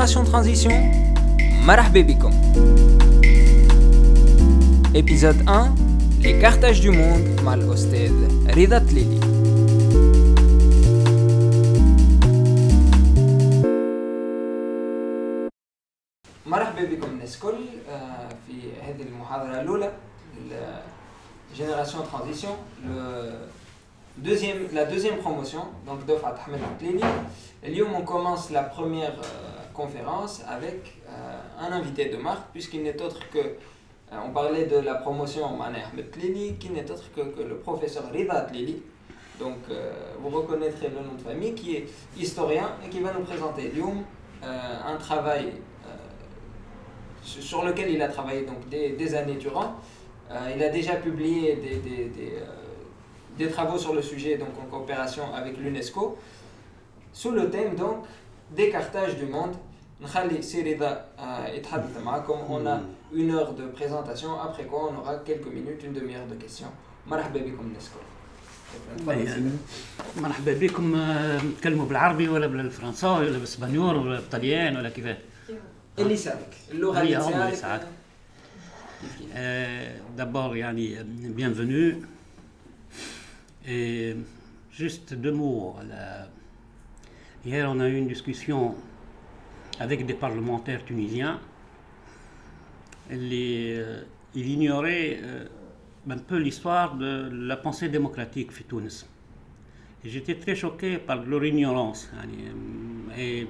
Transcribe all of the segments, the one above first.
podcast Génération Transition. Marahba bikum. Épisode 1 Les cartages du monde mal Osted Rida Tlili. مرحبا بكم الناس الكل آه، في هذه المحاضرة الأولى Génération Transition, le deuxième, la deuxième promotion, donc d'Ofat Ahmed Tlili. Et on commence la première euh, conférence avec euh, un invité de marque, puisqu'il n'est autre que, euh, on parlait de la promotion Mané Ahmed Tlili, qui n'est autre que, le professeur Rida Tlili. Donc vous reconnaîtrez le nom de famille, qui est historien et qui va nous présenter Lyoum, un travail sur lequel il a travaillé donc des, des années durant. Euh, il a déjà publié des, des, euh, des, travaux sur le sujet donc en coopération avec l'UNESCO sous le thème donc d'écartage du monde. نخلي سيريدا يتحدث معكم on a une heure de présentation après quoi on aura quelques minutes une demi-heure de questions مرحبا بكم النسكو مرحبا بكم نتكلموا بالعربي ولا بالفرنساوي ولا بالاسبانيول ولا بالطليان ولا كذا اللي يساعدك اللغه اللي تساعدك Euh, D'abord, yani, bienvenue. Et juste deux mots. Hier, on a eu une discussion avec des parlementaires tunisiens. Euh, il ignorait euh, un peu l'histoire de la pensée démocratique في Tunis. J'étais très choqué par leur ignorance. Et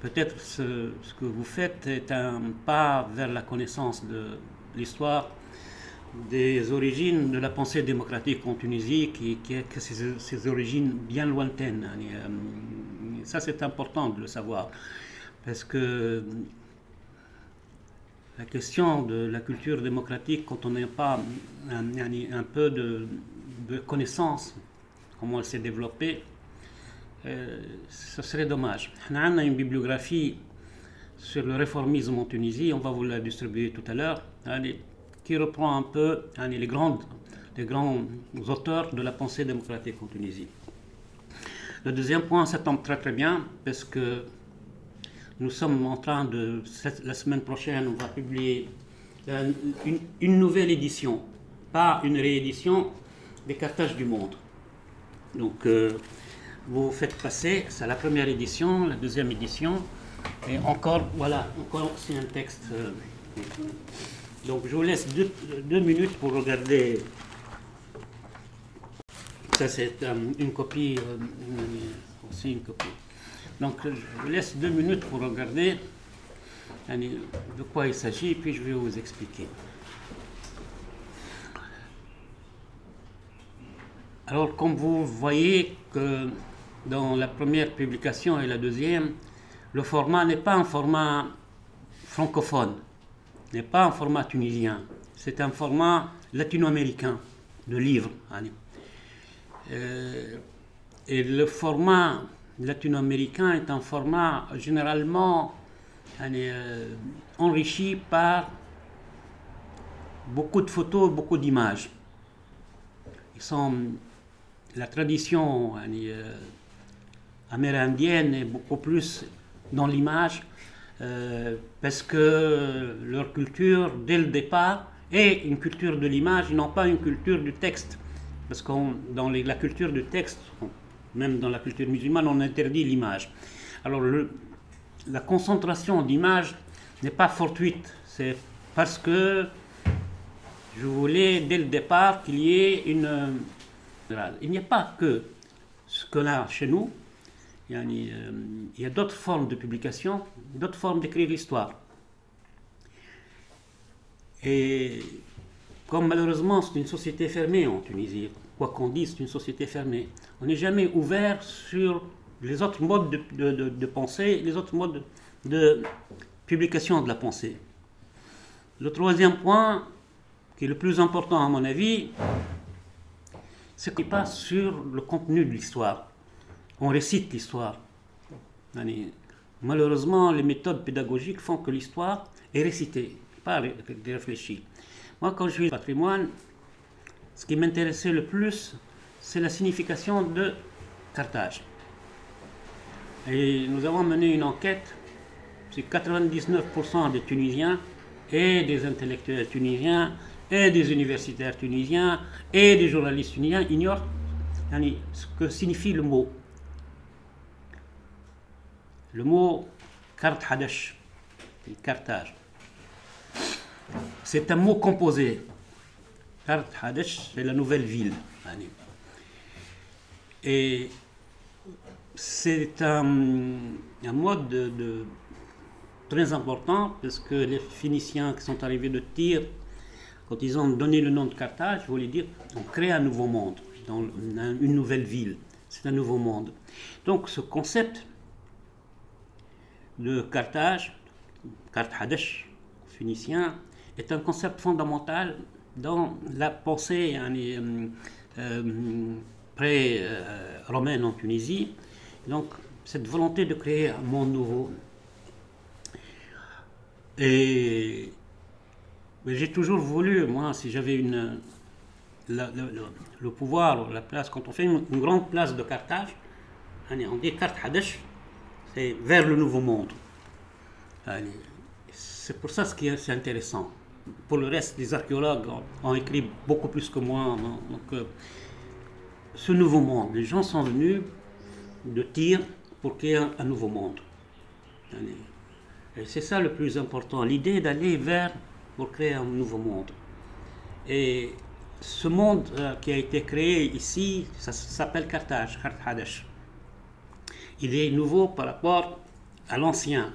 peut-être ce, ce, que vous faites est un pas vers la connaissance de l'histoire des origines de la pensée démocratique en Tunisie, qui, qui a ses, origines bien lointaines. Ça, c'est important de le savoir, parce que la question de la culture démocratique, quand on n'a pas un, peu de, de connaissance, comment elle s'est développée, euh, ce serait dommage. On a une bibliographie sur le réformisme en Tunisie, on va vous la distribuer tout à l'heure, qui reprend un peu les, grandes, les grands auteurs de la pensée démocratique en Tunisie. Le deuxième point, ça tombe très très bien, parce que nous sommes en train de, la semaine prochaine, on va publier une, nouvelle édition, pas une réédition des cartages du monde. Donc, euh, vous faites passer, c'est la première édition, la deuxième édition, et encore, voilà, encore c'est un texte. Euh, donc je vous laisse deux minutes pour regarder. Ça c'est euh, une copie, euh, aussi une copie. Donc je vous laisse deux minutes pour regarder de quoi il s'agit, puis je vais vous expliquer. Alors comme vous voyez que dans la première publication et la deuxième, le format n'est pas un format francophone, n'est pas un format tunisien, c'est un format latino-américain de livre. Euh, et le format latino-américain est un format généralement euh, enrichi par beaucoup de photos, beaucoup d'images. Ils sont la tradition euh, amérindienne est beaucoup plus dans l'image parce que leur culture, dès le départ, est une culture de l'image, n'ont pas une culture du texte. Parce que dans la culture du texte, même dans la culture musulmane, on interdit l'image. Alors la concentration d'image n'est pas fortuite, c'est parce que je voulais dès le départ qu'il y ait une... Il n'y a pas que ce que là chez nous, il y a d'autres formes de publication, d'autres formes d'écrire l'histoire. Et comme malheureusement c'est une société fermée en Tunisie, quoi qu'on dise, c'est une société fermée, on n'est jamais ouvert sur les autres modes de, de, pensée, les autres modes de publication de la pensée. Le troisième point, qui est le plus important à mon avis, c'est qu'il passe sur le contenu de l'histoire on récite l'histoire. Malheureusement, les méthodes pédagogiques font que l'histoire est récitée, pas réfléchie. Moi, quand je suis patrimoine, ce qui m'intéressait le plus, c'est la signification de Carthage. Et nous avons mené une enquête. C'est 99% des Tunisiens et des intellectuels tunisiens et des universitaires tunisiens et des journalistes tunisiens ignorent ce que signifie le mot. Le mot carte Hadash, cartage. C'est un mot composé. Carte Hadash, c'est la nouvelle ville. Et c'est un, mode de, très important parce que les Phéniciens qui sont arrivés de Tyr, quand ils ont donné le nom de Carthage, voulaient dire on crée un nouveau monde, dans une nouvelle ville. C'est un nouveau monde. Donc ce concept de Carthage, Carthage phénicien, est un concept fondamental dans la pensée euh, euh, pré-romaine en Tunisie. Donc, cette volonté de créer un monde nouveau. Et j'ai toujours voulu, moi, si j'avais une, le, pouvoir, la place, quand on fait une, grande place de Carthage, on dit Carthage, c'est vers le nouveau monde. C'est pour ça ce qui est, intéressant. Pour le reste, les archéologues ont, écrit beaucoup plus que moi. Donc, euh, ce nouveau monde, les gens sont venus de tir pour créer un, nouveau monde. C'est ça le plus important, l'idée d'aller vers pour créer un nouveau monde. Et ce monde euh, qui a été créé ici, ça, s'appelle Carthage, Carthage. Il est nouveau par rapport à l'ancien,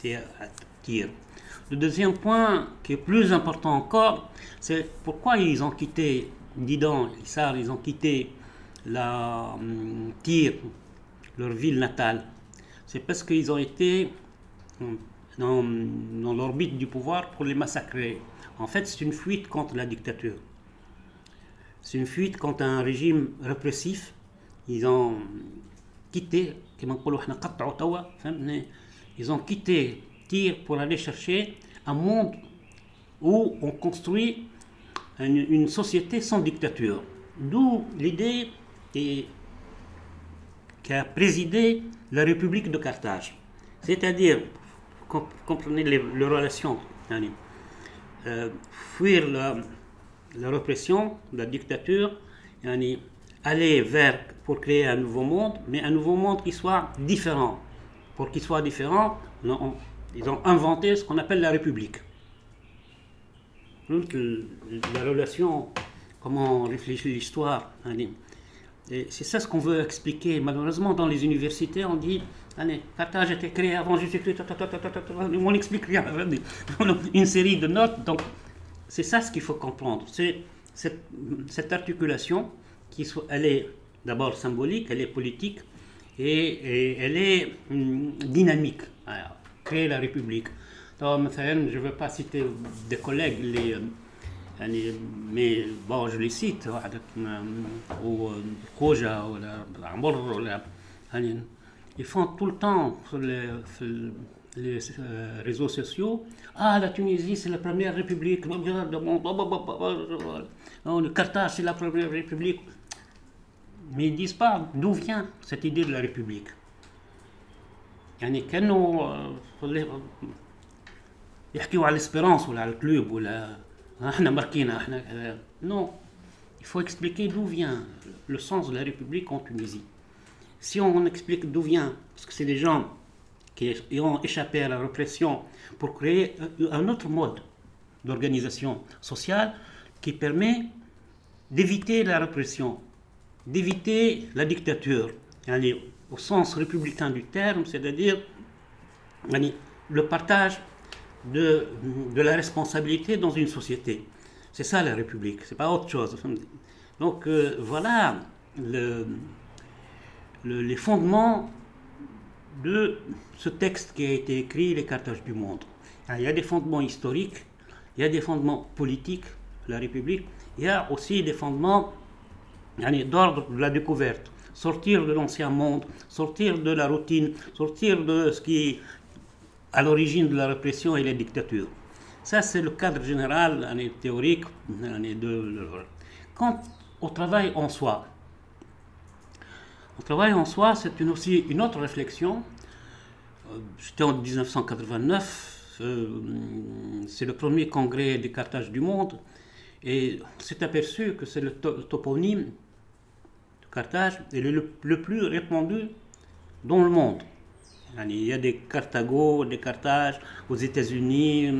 qui était à Tyr. Le deuxième point, qui est plus important encore, c'est pourquoi ils ont quitté Didan, Issar, ils ont quitté la hum, leur ville natale. C'est parce qu'ils ont été hum, dans, dans l'orbite du pouvoir pour les massacrer. En fait, c'est une fuite contre la dictature. C'est une fuite contre un régime répressif. Ils ont quitté, ils ont quitté Pour aller chercher un monde où on construit une, société sans dictature. D'où l'idée qui a présidé la République de Carthage. C'est-à-dire, comprenez les, relations, euh, fuir la, la répression, la dictature, aller vers pour créer un nouveau monde, mais un nouveau monde qui soit différent. Pour qu'il soit différent, ils ont inventé ce qu'on appelle la République. La relation, comment on réfléchit l'histoire. C'est ça ce qu'on veut expliquer. Malheureusement, dans les universités, on dit Allez, Carthage a été créé avant Jésus-Christ. On n'explique rien. Une série de notes. Donc, c'est ça ce qu'il faut comprendre. C'est cette, articulation, qui, elle est d'abord symbolique, elle est politique et, elle est hum, dynamique. Créer la République. Donc, je ne veux pas citer des collègues, les, euh, mais bon, je les cite, ou Khoja, ils font tout le temps sur les, les euh, réseaux sociaux. Ah, la Tunisie, c'est la première république. Le Carthage, c'est la première république. Mais ils ne disent pas d'où vient cette idée de la république. يعني كانوا يحكيوا على l'espérance ولا على الكلوب ولا احنا marquina, احنا non il faut expliquer d'où vient le sens de la république en Tunisie si on explique d'où vient parce que c'est des gens qui ont échappé à la répression pour créer un autre mode d'organisation sociale qui permet d'éviter la répression, d'éviter la dictature, au sens républicain du terme, c'est-à-dire le partage de, la responsabilité dans une société. C'est ça la République, c'est pas autre chose. Donc euh, voilà le, les fondements de ce texte qui a été écrit, Les Cartages du monde. Il y a des fondements historiques, il y a des fondements politiques, la République, il y a aussi des fondements d'ordre de la découverte. Sortir de l'ancien monde, sortir de la routine, sortir de ce qui est à l'origine de la répression et la dictature. Ça, c'est le cadre général théorique. De, quant au travail en soi, Mon travail en soi, c'est une, aussi une autre réflexion. J'étais en 1989, c'est le premier congrès des cartages du monde, et on s'est aperçu que c'est le, toponyme Carthage est le, plus répandu dans le monde. Il y a des Carthago, des Carthages aux États-Unis,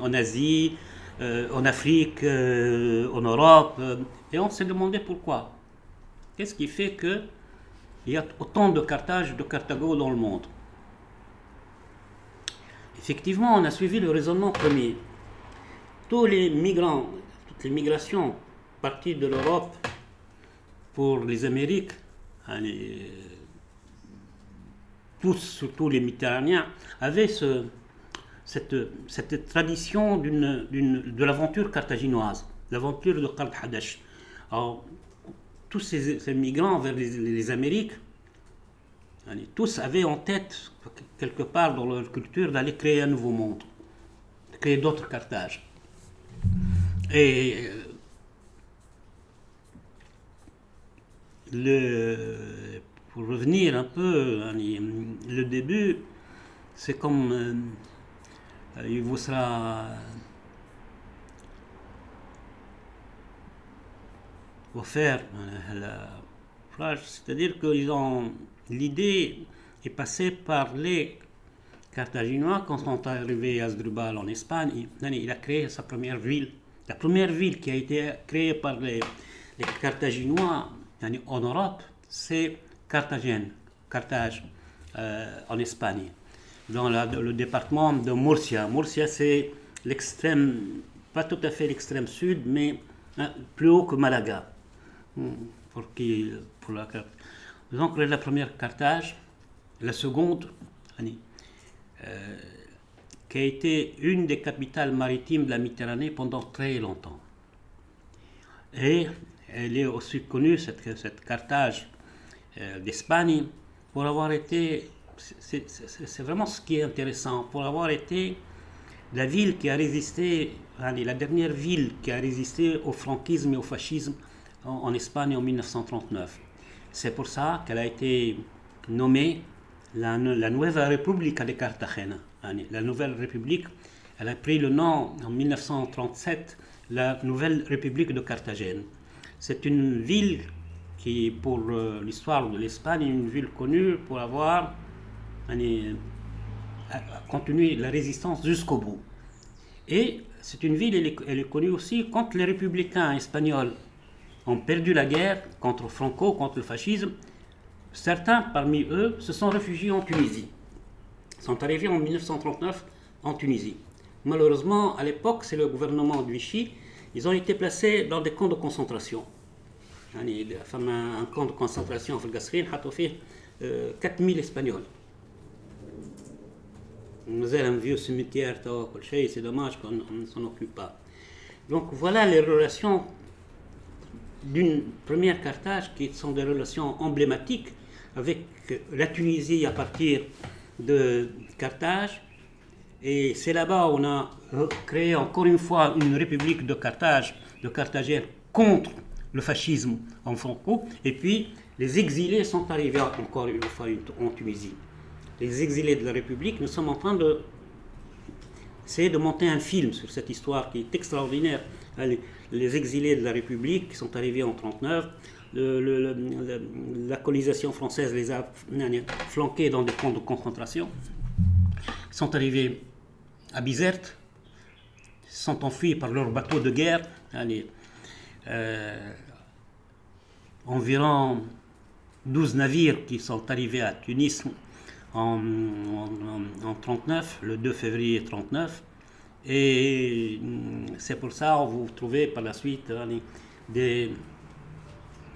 en Asie, euh, en Afrique, euh, en Europe, euh, et on s'est demandé pourquoi. Qu'est-ce qui fait qu'il y a autant de Carthage, de Carthago dans le monde? Effectivement, on a suivi le raisonnement premier. Tous les migrants les migrations parties de l'Europe pour les Amériques, hein, tous, surtout les Méditerranéens, avaient ce, cette, tradition de l'aventure carthaginoise, l'aventure de Carthage. Alors, tous ces, migrants vers les, Amériques, hein, tous avaient en tête, quelque part dans leur culture, d'aller créer un nouveau monde, créer d'autres Carthages. Et le, pour revenir un peu, le début, c'est comme euh, il vous sera offert la phrase, c'est-à-dire que l'idée est passée par les Carthaginois quand sont arrivés à Asdrubal en Espagne. Il a créé sa première ville la première ville qui a été créée par les, Carthaginois en Europe, c'est Carthagène, Carthage, euh, en Espagne, dans le département de Murcia. Murcia, c'est l'extrême, pas tout à fait l'extrême sud, mais hein, plus haut que Malaga. Hmm, pour, qui, la, donc la première Carthage, la seconde, euh, qui a été une des capitales maritimes de la Méditerranée pendant très longtemps. Et elle est aussi connue, cette, cette Carthage euh, d'Espagne, pour avoir été, c'est vraiment ce qui est intéressant, pour avoir été la ville qui a résisté, la dernière ville qui a résisté au franquisme et au fascisme en, Espagne en 1939. C'est pour ça qu'elle a été nommée la, la Nueva República de Cartagena la Nouvelle République, elle a pris le nom en 1937, la Nouvelle République de Carthagène. C'est une ville qui, pour euh, l'histoire de l'Espagne, est une ville connue pour avoir continué la résistance jusqu'au bout. Et c'est une ville, elle est, connue aussi quand les républicains espagnols ont perdu la guerre contre Franco, contre le fascisme. Certains parmi eux se sont réfugiés en Tunisie sont arrivés en 1939 en Tunisie. Malheureusement, à l'époque, c'est le gouvernement de Vichy, ils ont été placés dans des camps de concentration. Un camp de concentration en fait 4000 Espagnols. Nous avons un vieux cimetière, c'est dommage qu'on ne s'en occupe pas. Donc voilà les relations d'une première Carthage qui sont des relations emblématiques avec la Tunisie à partir de Carthage. Et c'est là-bas on a créé encore une fois une république de Carthage, de Carthagène, contre le fascisme en Franco. Et puis les exilés sont arrivés encore une fois en Tunisie. Les exilés de la République, nous sommes en train de de monter un film sur cette histoire qui est extraordinaire. Les exilés de la République qui sont arrivés en 1939, la colonisation française les a flanqués dans des camps de concentration, sont arrivés à Bizerte, sont enfuis par leurs bateaux de guerre. Euh, environ 12 navires qui sont arrivés à Tunis en, 1939, le 2 février 1939. Et c'est pour ça que vous trouvez par la suite des,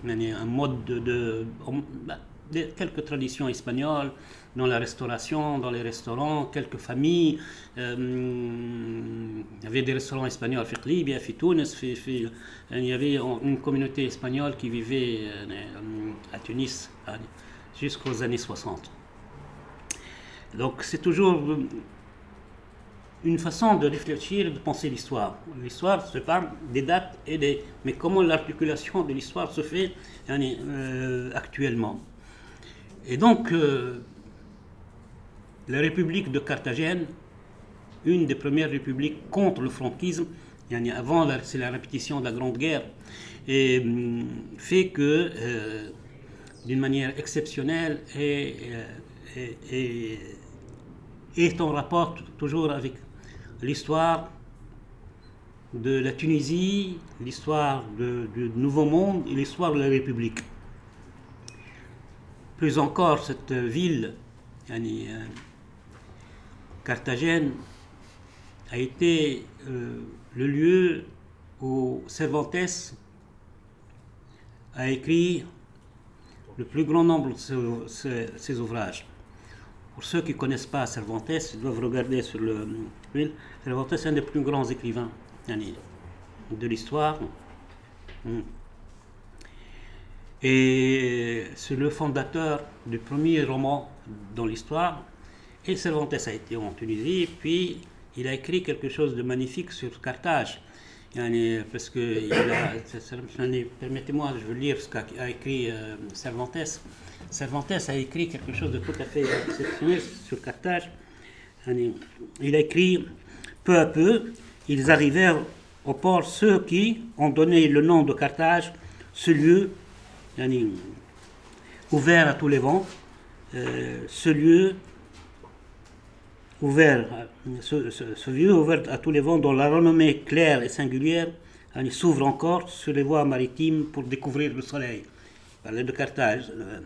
un mode de, bah, de, quelques traditions espagnoles dans la restauration, dans les restaurants, quelques familles. Euh, il y avait des restaurants espagnols à Libye, à Tunis, il y avait une communauté espagnole qui vivait euh, à Tunis jusqu'aux années 60. Donc c'est toujours une façon de réfléchir et de penser l'histoire. L'histoire, se parle des dates et des... Mais comment l'articulation de l'histoire se fait euh, actuellement Et donc, la République de Carthagène, une des premières républiques contre le franquisme, avant, c'est la répétition de la Grande Guerre, hum, fait que, euh, d'une manière exceptionnelle, et, est en rapport toujours avec l'histoire de la Tunisie, l'histoire du Nouveau Monde et l'histoire de la République. Plus encore, cette ville, euh, Carthagène, a été euh, le lieu où Cervantes a écrit le plus grand nombre de ses, ouvrages. Pour ceux qui ne connaissent pas Cervantes, ils doivent regarder sur le. Cervantes est un des plus grands écrivains de l'histoire. Et c'est le fondateur du premier roman dans l'histoire. Et Cervantes a été en Tunisie, puis il a écrit quelque chose de magnifique sur Carthage. Parce que, permettez-moi, je veux lire ce qu'a écrit euh, Cervantes. Cervantes a écrit quelque chose de tout à fait exceptionnel sur Carthage. Il a écrit Peu à peu, ils arrivèrent au port ceux qui ont donné le nom de Carthage, ce lieu ouvert à tous les vents, euh, ce lieu ouvert, ce, lieu ouvert à tous les vents dont la renommée claire et singulière s'ouvre encore sur les voies maritimes pour découvrir le soleil. Parler de Carthage. Euh,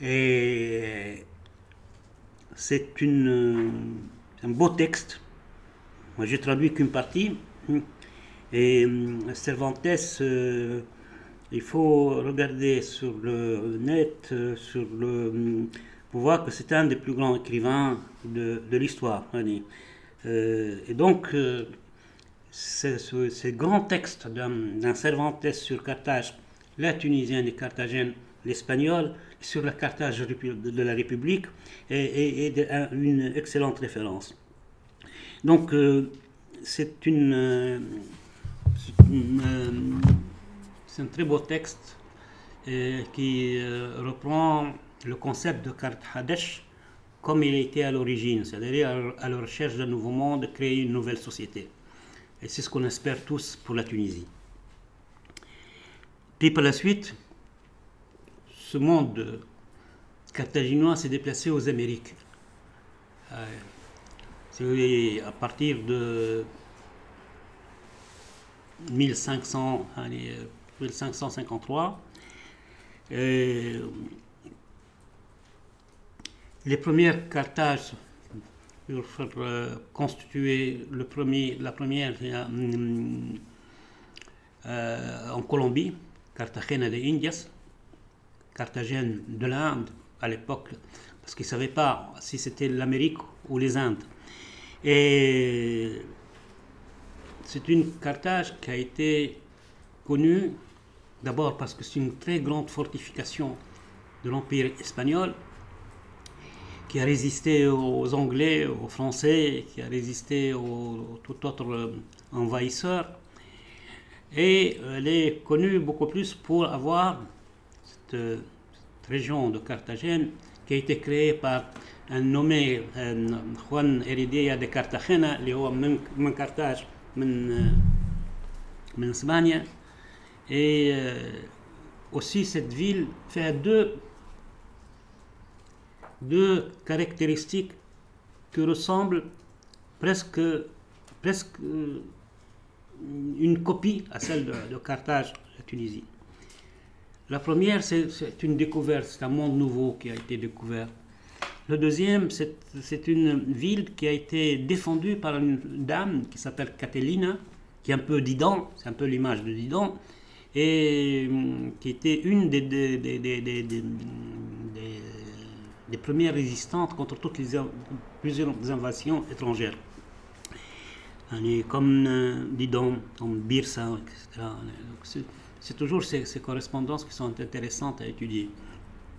et c'est un beau texte. Moi, j'ai traduit qu'une partie. Et euh, Cervantes, euh, il faut regarder sur le net, sur le pour voir que c'est un des plus grands écrivains de, de l'histoire. Euh, et donc, euh, ces grands textes d'un Cervantes sur Carthage, la tunisienne et carthagène, l'espagnol, sur la Carthage de la République, est, une excellente référence. Donc, euh, c'est une, c'est un très beau texte qui reprend le concept de Karthadesh comme il était à l'origine, c'est-à-dire à la recherche d'un nouveau monde, créer une nouvelle société. Et c'est ce qu'on espère tous pour la Tunisie. Puis par la suite, ce monde carthaginois s'est déplacé aux Amériques. Euh, à partir de 1500, 1553, les premières Carthages pour euh, constituer le premier, la première euh, euh, en Colombie, Cartagena de Indias, Carthagène de l'Inde à l'époque, parce qu'ils ne savaient pas si c'était l'Amérique ou les Indes. Et c'est une Carthage qui a été connue d'abord parce que c'est une très grande fortification de l'Empire espagnol, qui a résisté aux Anglais, aux Français, qui a résisté aux, tout autre euh, envahisseur. Et elle est connue beaucoup plus pour avoir cette, euh, région de Carthagène qui a été créée par un nommé euh, Juan Heredia de Cartagena, qui est من Carthage, من من Espagne. Et aussi cette ville fait deux deux caractéristiques qui ressemblent presque, presque euh, une copie à celle de, Carthage, la Tunisie. La première, c'est une découverte, c'est un monde nouveau qui a été découvert. Le deuxième, c'est une ville qui a été défendue par une dame qui s'appelle Catelina, qui est un peu Didon, c'est un peu l'image de Didon, et hum, qui était une des, les premières résistantes contre toutes les plusieurs invasions étrangères. Comme euh, Didon, comme Birsa, etc. C'est toujours ces, correspondances qui sont intéressantes à étudier.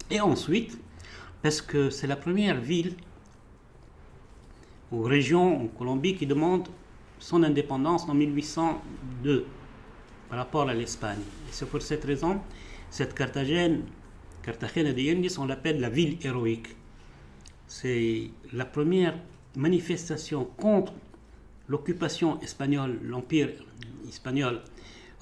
Et ensuite, parce que c'est la première ville ou région en Colombie qui demande son indépendance en 1802 par rapport à l'Espagne. Et c'est pour cette raison, cette Carthagène Cartagena de Indias, on l'appelle la ville héroïque. C'est la première manifestation contre l'occupation espagnole, l'empire espagnol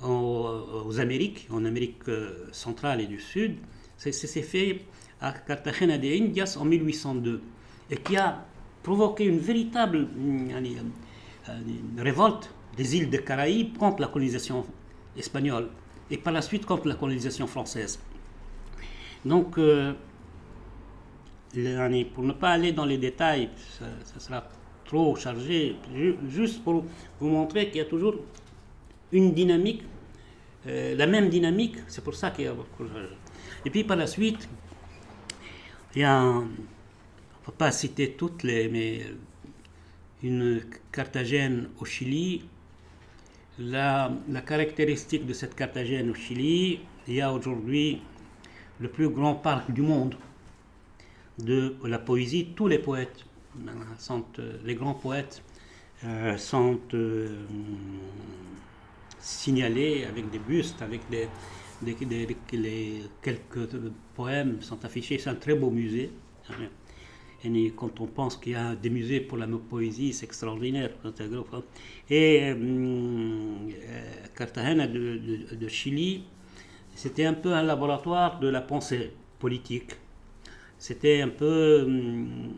aux, Amériques, en Amérique euh, centrale et du Sud. C'est fait à Cartagena de Indias en 1802 et qui a provoqué une véritable euh, révolte des îles des Caraïbes contre la colonisation espagnole et par la suite contre la colonisation française. Donc, euh, pour ne pas aller dans les détails, ça, sera trop chargé, juste pour vous montrer qu'il y a toujours une dynamique, euh, la même dynamique, c'est pour ça qu'il y a beaucoup Et puis par la suite, il y a, on ne va pas citer toutes les, mais une Carthagène au Chili, la, la, caractéristique de cette Carthagène au Chili, il y a aujourd'hui le plus grand parc du monde de la poésie. Tous les poètes, sont, euh, les grands poètes, euh, sont euh, signalés avec des bustes, avec les, quelques poèmes sont affichés. C'est un très beau musée. Et quand on pense qu'il y a des musées pour la poésie, c'est extraordinaire. Et euh, Cartagena de, Chili, c'était un peu un laboratoire de la pensée politique. C'était un peu hum,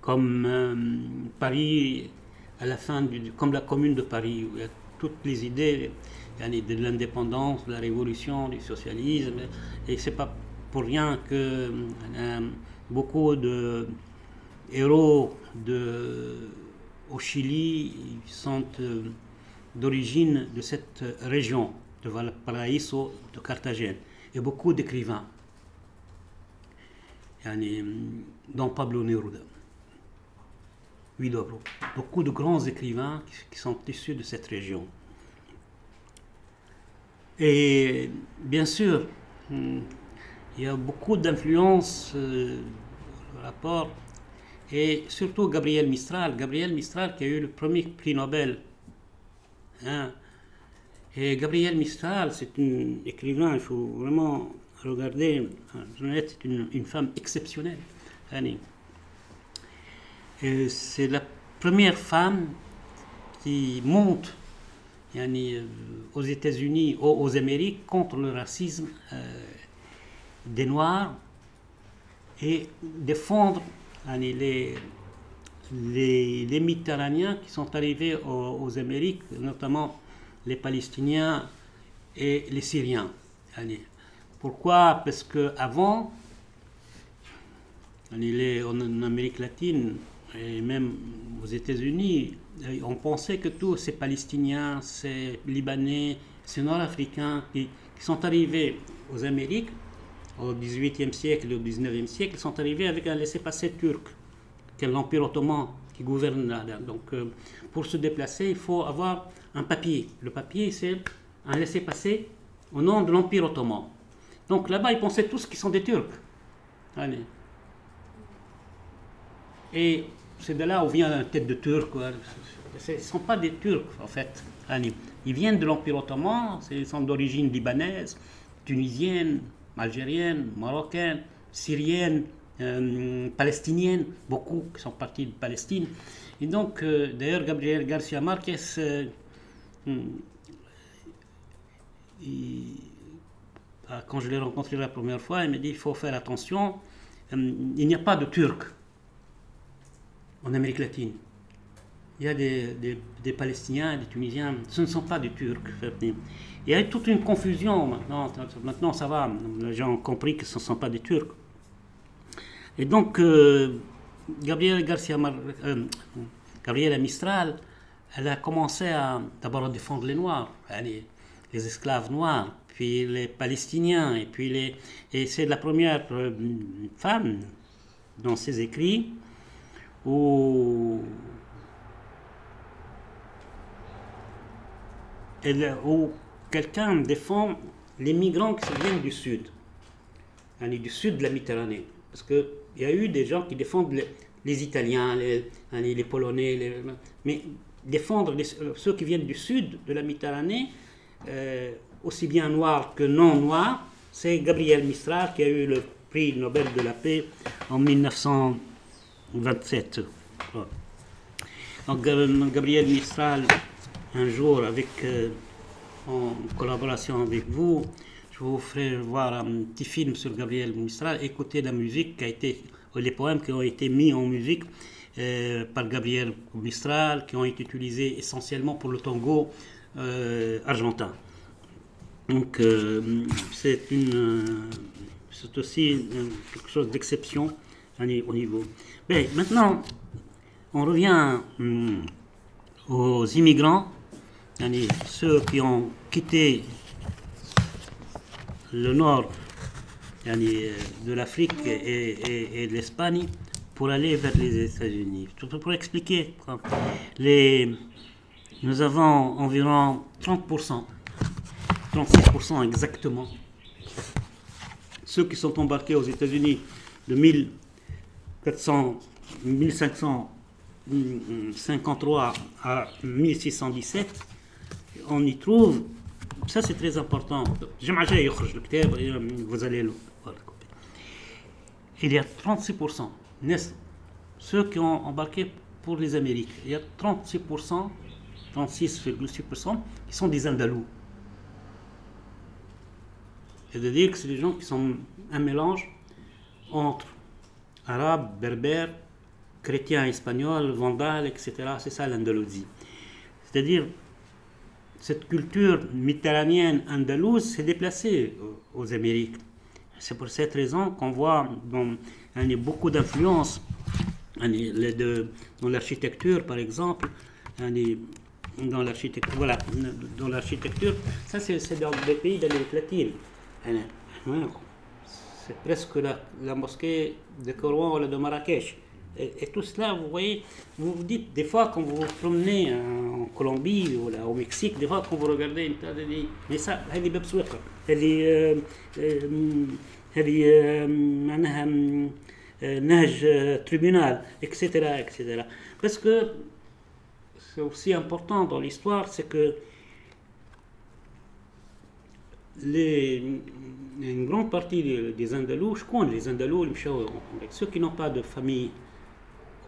comme hum, Paris à la fin, comme la commune de Paris, où il y a toutes les idées de l'indépendance, de la révolution, du socialisme. Et c'est pas pour rien que hum, beaucoup de héros de, au Chili sont euh, d'origine de cette région, de Valparaiso, de Carthagène, et beaucoup d'écrivains, dont Pablo Neruda. Beaucoup de grands écrivains qui sont issus de cette région. Et bien sûr, hmm, il y a beaucoup d'influence euh, rapport et surtout Gabriel Mistral. Gabriel Mistral qui a eu le premier prix Nobel. Hein. Et Gabriel Mistral, c'est une écrivain, il faut vraiment regarder. Jeannette est une, une, femme exceptionnelle. C'est la première femme qui monte euh, aux États-Unis, aux, aux, Amériques, contre le racisme. Euh, des Noirs et défendre les, les, les, qui sont arrivés aux, Amériques, notamment les Palestiniens et les Syriens. Pourquoi? Parce qu'avant, en Amérique latine et même aux États-Unis, on pensait que tous ces Palestiniens, ces Libanais, ces Nord-Africains qui, sont arrivés aux Amériques au XVIIIe siècle et au XIXe siècle sont arrivés avec un laissez-passer turc, qui est l'Empire ottoman qui gouverne là. Donc, euh, pour se déplacer, il faut avoir un papier. Le papier, c'est un laissez-passer au nom de l'Empire ottoman. Donc là-bas, ils pensaient tous qu'ils sont des Turcs. Allez. Et c'est de là où vient la tête de Turc. Ce ne sont pas des Turcs, en fait. Allez. Ils viennent de l'Empire ottoman, ils sont d'origine libanaise, tunisienne, algériennes, marocaines, syriennes, euh, palestiniennes, beaucoup qui sont partis de Palestine. Et donc, euh, d'ailleurs, Gabriel Garcia Marquez, euh, quand je l'ai rencontré la première fois, il m'a dit il faut faire attention, il n'y a pas de Turcs en Amérique latine. Il y a des, Palestiniens, des Tunisiens, ce ne sont pas des Turcs. Il y a toute une confusion maintenant. Maintenant, ça va. Les gens ont compris que ce ne sont pas des Turcs. Et donc, euh, Gabriel Garcia euh, Gabriela Mistral, elle a commencé à d'abord à défendre les Noirs, les, les, esclaves noirs, puis les Palestiniens, et puis les. Et c'est la première euh, femme dans ses écrits où elle, où quelqu'un défend les migrants qui viennent du sud, du sud de la Méditerranée. Parce qu'il y a eu des gens qui défendent les, Italiens, les, Polonais, mais défendre ceux qui viennent du sud de la Méditerranée, euh, aussi bien noirs que non noirs, c'est Gabriel Mistral qui a eu le prix Nobel de la paix en 1927. Donc, Gabriel Mistral, un jour, avec, euh, en collaboration avec vous, je vous ferai voir un petit film sur Gabriel Mistral, écouter la musique qui a été, les poèmes qui ont été mis en musique euh, par Gabriel Mistral, qui ont été utilisés essentiellement pour le tango euh, argentin. Donc c'est une c'est aussi quelque chose d'exception au niveau. Maintenant, on revient hum, aux immigrants, ceux qui ont quitté le nord de l'Afrique et, de l'Espagne pour aller vers les États-Unis. Pour expliquer, les, nous avons environ 30%, 36% exactement, ceux qui sont embarqués aux États-Unis de 1400, 1500 53 à 1617, on y trouve, ça c'est très important, vous allez le voir. Il y a 36%, ceux qui ont embarqué pour les Amériques, il y a 36%, 36,6% qui sont des Andalous. C'est-à-dire que c'est des gens qui sont un mélange entre arabes, berbères, chrétien espagnol, vandale, etc. C'est ça l'Andalousie. C'est-à-dire, cette culture méditerranéenne andalouse s'est déplacée aux Amériques. C'est pour cette raison qu'on voit y a beaucoup d'influences. Dans l'architecture, par exemple, dans l'architecture, voilà, dans l'architecture, ça c'est dans les pays d'Amérique latine. C'est presque la, mosquée de Coran ou de Marrakech. Et, tout cela, vous voyez, vous vous dites, des fois, quand vous vous promenez en Colombie ou au Mexique, des fois, quand vous regardez une tas table, mais ça, elle est euh, euh, هذه هذه معناها نهج tribunal, etc., etc. Parce que c'est aussi important dans l'histoire, c'est que les, une grande partie des, Andalous, je connais les Andalous, ceux qui n'ont pas de famille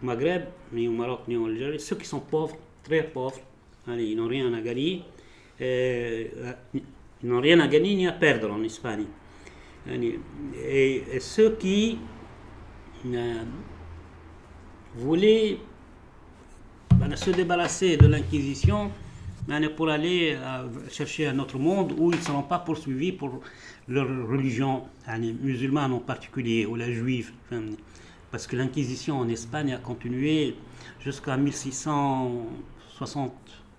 Maghreb, ni au Maroc, ni en Algérie, ceux qui sont pauvres, très pauvres, ils n'ont rien à gagner, euh, ils n'ont rien à gagner ni à perdre en Espagne. Et, ceux qui euh, voulaient se débarrasser de l'Inquisition pour aller euh, chercher un autre monde où ils ne seront pas poursuivis pour leur religion musulmane en particulier, ou la juive parce que l'Inquisition en Espagne a continué jusqu'à 1660,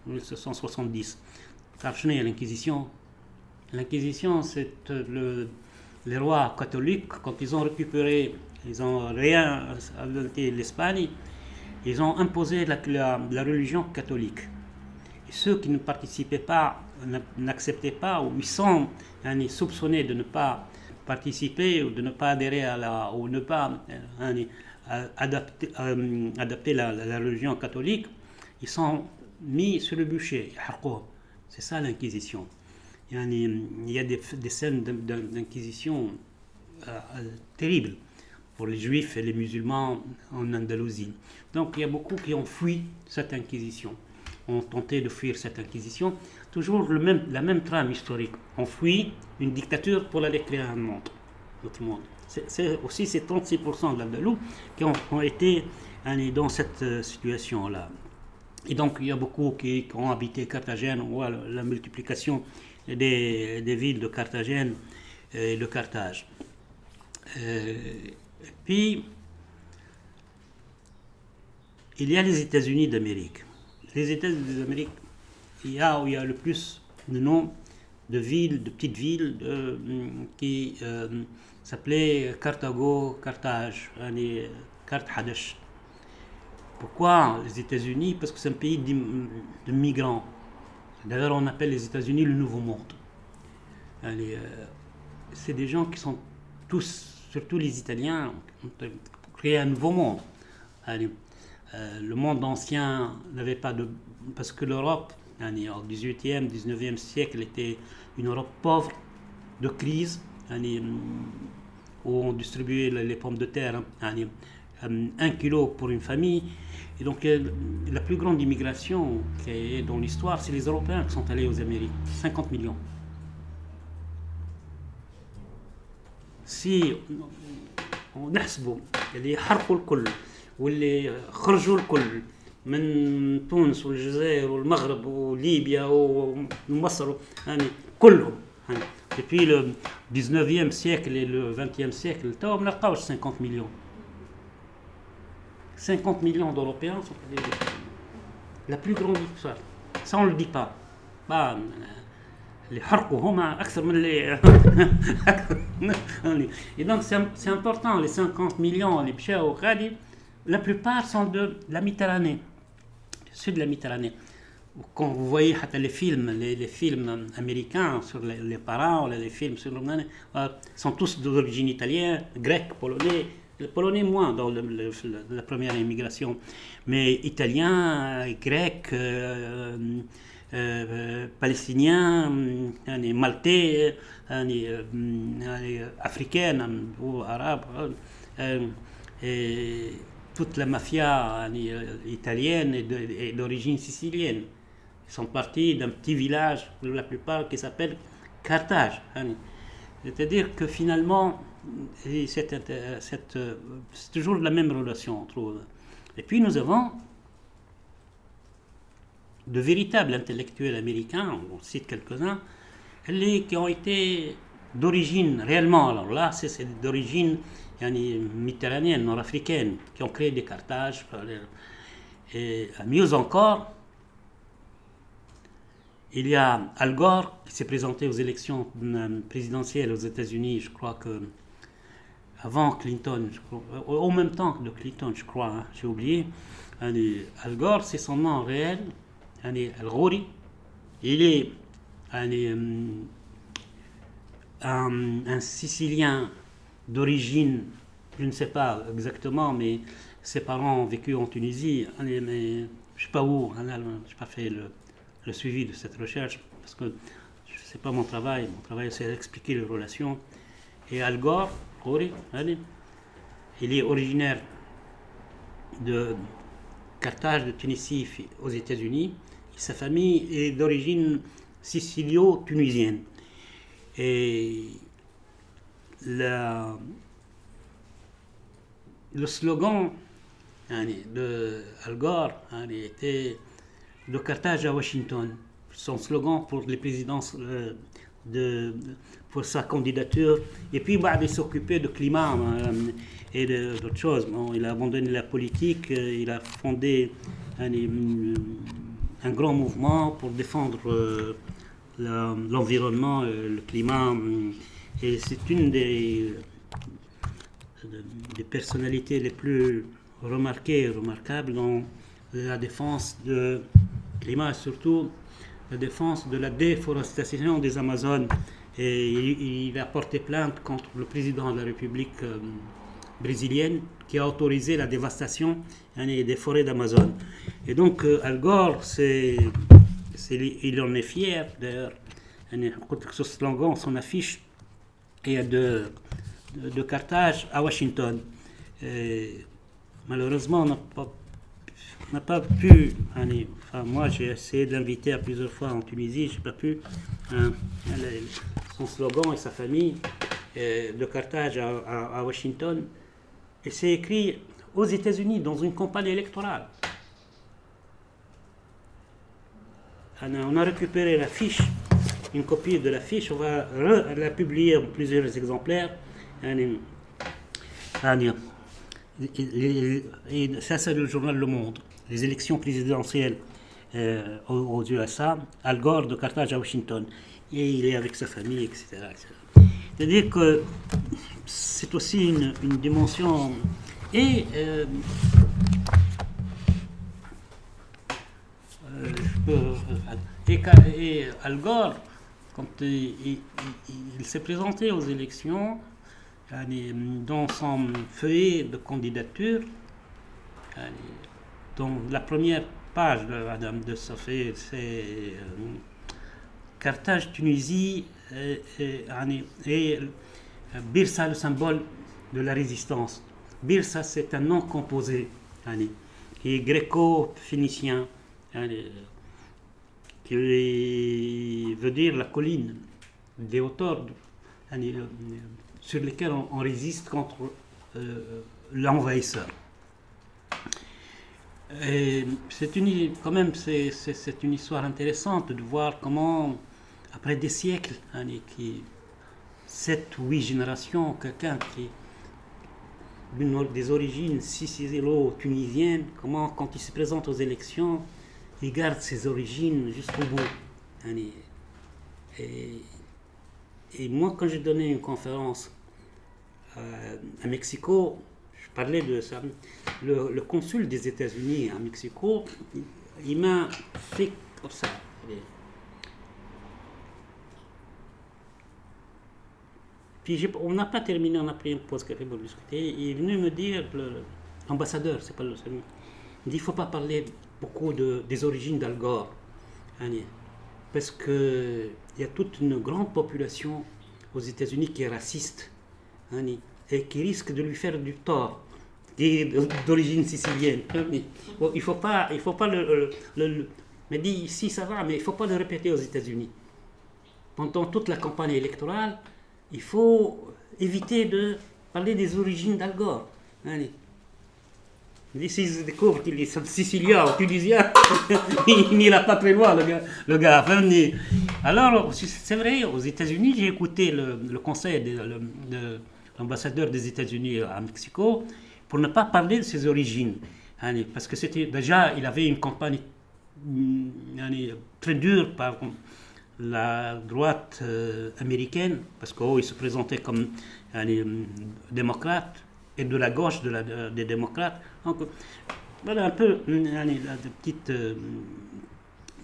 1670. l'Inquisition L'Inquisition, c'est le, les rois catholiques, quand ils ont récupéré, ils ont réinventé l'Espagne, ils ont imposé la, la, religion catholique. Et ceux qui ne participaient pas, n'acceptaient pas, ou ils sont soupçonnés de ne pas participer ou de ne pas adhérer à la, ou ne pas hein, adapter, euh, adapter la, religion catholique, ils sont mis sur le bûcher. C'est ça l'inquisition. Il y a des, scènes d'inquisition euh, terribles pour les juifs et les musulmans en Andalousie. Donc il y a beaucoup qui ont fui cette inquisition, ont tenté de fuir cette inquisition toujours le même, la même trame historique. On fuit une dictature pour aller créer un monde, notre monde. C'est aussi ces 36% de l'Andalou qui ont, été dans cette euh, situation-là. Et donc il y a beaucoup qui, ont habité Carthagène. On voit la, multiplication des, villes de Carthagène et de Carthage. Euh, puis, il y a les États-Unis d'Amérique. Les États-Unis d'Amérique il y a où il y a le plus de noms de villes, de petites villes qui euh, s'appelaient Carthago, Carthage, Carthage. Pourquoi les États-Unis? Parce que c'est un pays de migrants. D'ailleurs, on appelle les États-Unis le Nouveau Monde. Euh, c'est des gens qui sont tous, surtout les Italiens, ont créé un nouveau monde. Euh, le monde ancien n'avait pas de. Parce que l'Europe au XVIIIe, XIXe siècle était une Europe pauvre, de crise, où on distribuait les pommes de terre, un kilo pour une famille. Et donc, la plus grande immigration qui est dans l'histoire, c'est les Européens qui sont allés aux Amériques, 50 millions. Si ونحسبوا اللي حرقوا الكل واللي خرجوا الكل من تونس والجزائر والمغرب وليبيا ومصر يعني كلهم يعني depuis le 19e siècle et le 20e siècle تو ما نلقاوش 50 millions 50 millions d'Européens sont prisonniers. La plus grande histoire. Ça, on ne le dit pas. Bah, les Et donc, c'est important, les 50 millions, les pchas au la plupart sont de la Méditerranée, sud de la Méditerranée. Quand vous voyez les films, les, les films américains sur les, les parents, les, films sur le euh, sont tous d'origine italienne, grecque, polonais, les Polonais moins dans la première immigration, mais Italiens, Grecs, euh, euh, euh Palestiniens, Maltais, euh, Africains ou Arabes, euh, et toute la mafia italienne et d'origine sicilienne. Ils sont partis d'un petit village, la plupart, qui s'appelle Carthage. Hein. C'est-à-dire que finalement, c'est toujours la même relation, on trouve. Et puis nous avons de véritables intellectuels américains, on cite quelques-uns, qui ont été d'origine réellement, alors là, c'est d'origine méditerranéenne, nord-africaine, qui ont créé des Carthages. Et mieux encore, il y a Al Gore qui s'est présenté aux élections présidentielles aux États-Unis, je crois que avant Clinton, crois, au même temps que Clinton, je crois, hein, j'ai oublié. Al Gore, c'est son nom réel, Al Ghori. Il est un, un Sicilien d'origine, je ne sais pas exactement, mais ses parents ont vécu en Tunisie, je ne sais pas où, je n'ai pas fait le, suivi de cette recherche, parce que ce n'est pas mon travail, mon travail c'est d'expliquer les relations. Et Al Gore, il est originaire de Carthage, de Tunisie, aux États-Unis. Sa famille est d'origine sicilio-tunisienne. Et le slogan de Al Gore était de Carthage à Washington. Son slogan pour les présidences pour sa candidature. Et puis, bah, il s'occupait de climat et d'autres choses. Bon, il a abandonné la politique, il a fondé un, un grand mouvement pour défendre l'environnement, le climat. Et c'est une des, des personnalités les plus remarquées et remarquables dans la défense du climat surtout la défense de la déforestation des Amazones. Et il, a porté plainte contre le président de la République euh, brésilienne qui a autorisé la dévastation des forêts d'Amazon. Et donc euh, Al Gore, c'est, il en est fier d'ailleurs. Ce slogan, son affiche et de, de, Carthage à Washington. Malheureusement, on n'a pas, n'a pas pu, enfin, moi j'ai essayé de l'inviter à plusieurs fois en Tunisie, je n'ai pas pu, hein, son slogan et sa famille, de Carthage à, Washington, et c'est écrit aux États-Unis dans une campagne électorale. On a récupéré la fiche une copie de la fiche, on va la publier en plusieurs exemplaires. Ça, c'est le journal Le Monde. Les élections présidentielles euh, aux, USA, Al Gore de Carthage à Washington. Et il est avec sa famille, etc. C'est-à-dire que c'est aussi une, dimension. Et, euh, euh, et, et Al Gore quand il, s'est présenté aux élections, dans son feuillet de candidature, dans la première page de Madame de Sofé, c'est euh, Carthage, Tunisie, et, Birsa, le symbole de la résistance. Birsa, c'est un nom composé, qui est gréco-phénicien, qui veut dire la colline, des hauteurs sur lesquelles on, résiste contre euh, l'envahisseur. C'est une, quand même, c'est, une histoire intéressante de voir comment, après des siècles, qui, sept ou huit générations, quelqu'un qui des origines sicilo-tunisiennes, comment quand il se présente aux élections, il garde ses origines jusqu'au bout. Et, et, moi, quand j'ai donné une conférence euh, à Mexico, parlais de ça. Le, consul des États-Unis à Mexico, il m'a fait comme ça. Puis on n'a pas terminé, on a pris une pause café pour discuter. Il est venu me dire, l'ambassadeur, c'est pas le seul, il dit il ne faut pas parler beaucoup de, des origines d'Al Gore. Parce qu'il y a toute une grande population aux États-Unis qui est raciste et qui risque de lui faire du tort d'origine sicilienne. Hein, il faut pas, il faut pas le, le, dit si ça va, mais il faut pas le répéter aux États-Unis. Pendant toute la campagne électorale, il faut éviter de parler des origines d'Al Gore. Allez. S'il découvre qu'il est sicilien ou tunisien, il n'ira pas très loin, le gars. Le gars. Alors, c'est vrai, aux États-Unis, j'ai écouté le, conseil de, l'ambassadeur des États-Unis à Mexico pour ne pas parler de ses origines. Parce que c'était déjà, il avait une campagne mm, très dure par la droite euh, américaine, parce qu'il se présentait comme un démocrate, et de la gauche de la, des démocrates. Donc, voilà un peu des, petites, euh,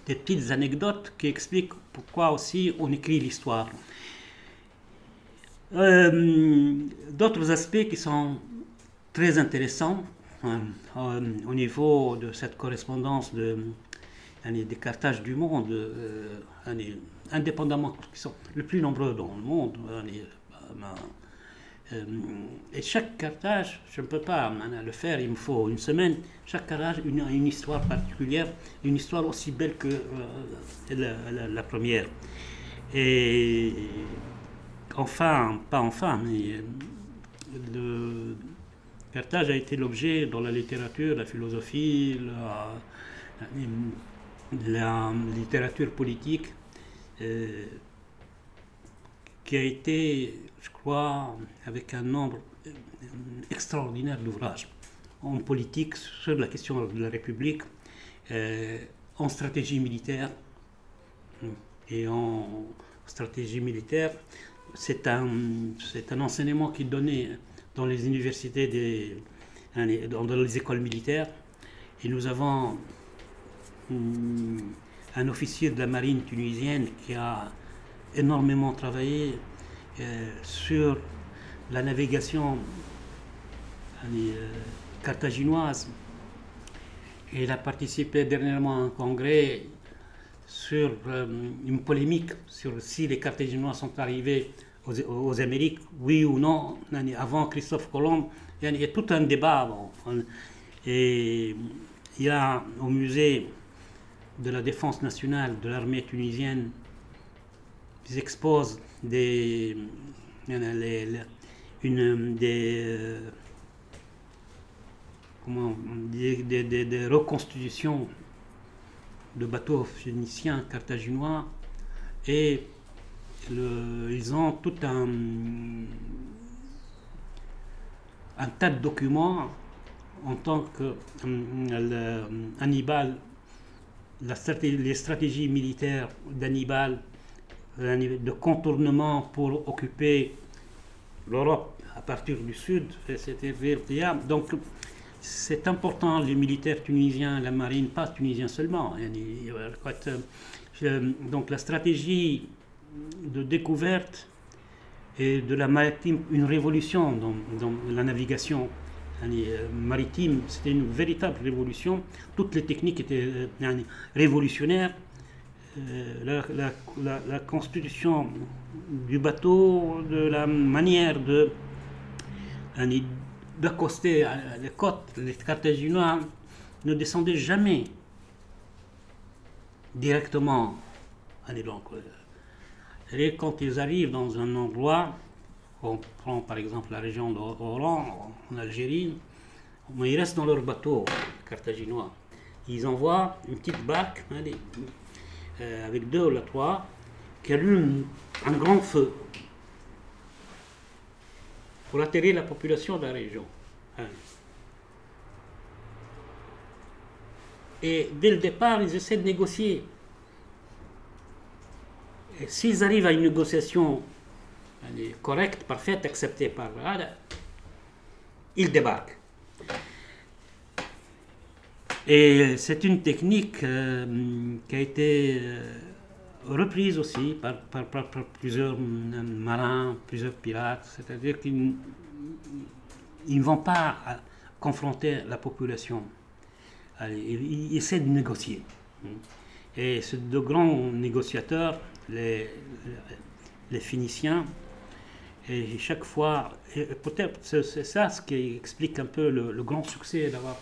des petites anecdotes qui expliquent pourquoi aussi on écrit l'histoire. Euh, d'autres aspects qui sont très intéressants hein, au niveau de cette correspondance de des cartages du monde, euh, indépendamment, qui sont les plus nombreux dans le monde. Euh, et chaque cartage, je ne peux pas le faire, il me faut une semaine. Chaque cartage a une, histoire particulière, une histoire aussi belle que euh, la, première. Et enfin, pas enfin, mais le Carthage a été l'objet dans la littérature, la philosophie, la, littérature politique euh, qui a été, je crois, avec un nombre extraordinaire d'ouvrages en politique sur la question de la République, euh, en stratégie militaire. Et en stratégie militaire, c'est un, c'est un enseignement qui donné dans les universités, dans les écoles militaires. Et nous avons un officier de la marine tunisienne qui a énormément travaillé euh, sur la navigation euh, carthaginoise. Et il a participé dernièrement à un congrès sur euh, une polémique sur si les Carthaginois sont arrivés aux, Amériques, oui ou non, avant Christophe Colomb. Il y a tout un débat. Et il y a au musée de la défense nationale de l'armée tunisienne ils exposent des, une, des, des, reconstitutions de bateaux phéniciens carthaginois et ils ont tout un, un tas de documents en tant que euh, Hannibal les stratégies militaires d'Hannibal, de contournement pour occuper l'Europe à partir du sud, c'était Donc c'est important, les militaires tunisiens, la marine, pas tunisiens seulement. Euh, donc la stratégie de découverte et de la maritime, une révolution dans, dans la navigation euh, maritime, c'était une véritable révolution. Toutes les techniques étaient euh, révolutionnaires. la, la, la, constitution du bateau, de la manière de d'accoster les côtes, les Carthaginois ne descendaient jamais directement à donc, et quand ils arrivent dans un endroit, on prend par exemple la région d'Oran, en Algérie, ils restent dans leur bateau carthaginois. Ils envoient une petite barque euh, avec deux ou trois qui allument un grand feu pour atterrir la population de la région. Hein. Et dès le départ, ils essaient de négocier. S'ils arrivent à une négociation correcte, parfaite, acceptée par ils débarquent. Et c'est une technique euh, qui a été euh, reprise aussi par, plusieurs euh, marins, plusieurs pirates, c'est-à-dire qu'ils ne vont pas confronter la population. Ils, essaient de négocier. Et ces deux grands négociateurs, les, Phéniciens, et chaque fois, peut-être c'est ça ce qui explique un peu le, grand succès d'avoir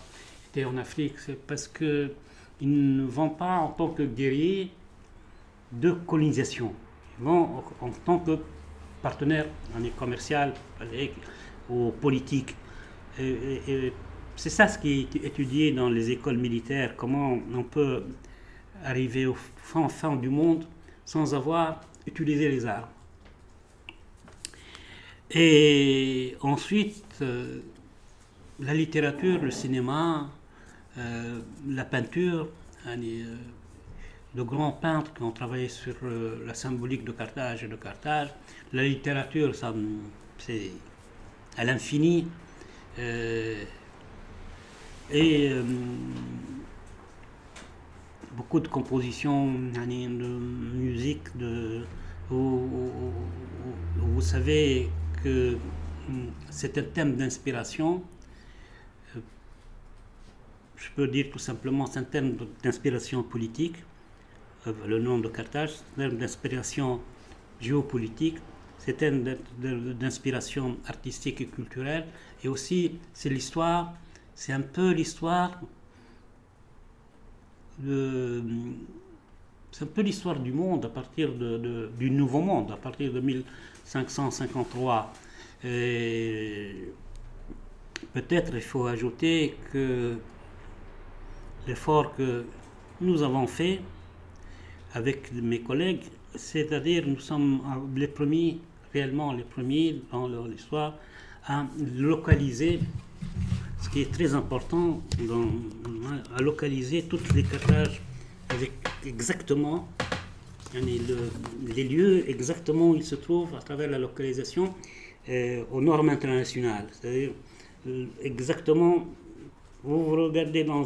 été en Afrique, c'est parce qu'ils ne vont pas en tant que guerriers de colonisation. Ils vont en tant que partenaires commercial ou politique. C'est ça ce qui est étudié dans les écoles militaires, comment on peut arriver au fin, fin du monde sans avoir utilisé les armes. Et ensuite, euh, la littérature, le cinéma, euh, la peinture, hein, euh, de grands peintres qui ont travaillé sur la symbolique de Carthage et de Carthage. La littérature, c'est à l'infini. Et beaucoup de compositions, de musique, de, où, vous savez que c'est un thème d'inspiration. Je peux dire tout simplement, c'est un thème d'inspiration politique. Euh, le nom de Carthage, c'est un d'inspiration géopolitique, c'est un d'inspiration artistique et culturelle, et aussi c'est l'histoire, c'est un peu l'histoire c'est un peu l'histoire du monde à partir de, du nouveau monde, à partir de 1553. peut-être il faut ajouter que l'effort que nous avons fait avec mes collègues, c'est-à-dire nous sommes les premiers, réellement les premiers dans l'histoire, à localiser, qui est très important, à localiser toutes les cartages avec exactement les lieux exactement où ils se trouvent à travers la localisation euh, aux normes internationales. C'est-à-dire euh, exactement vous, regardez dans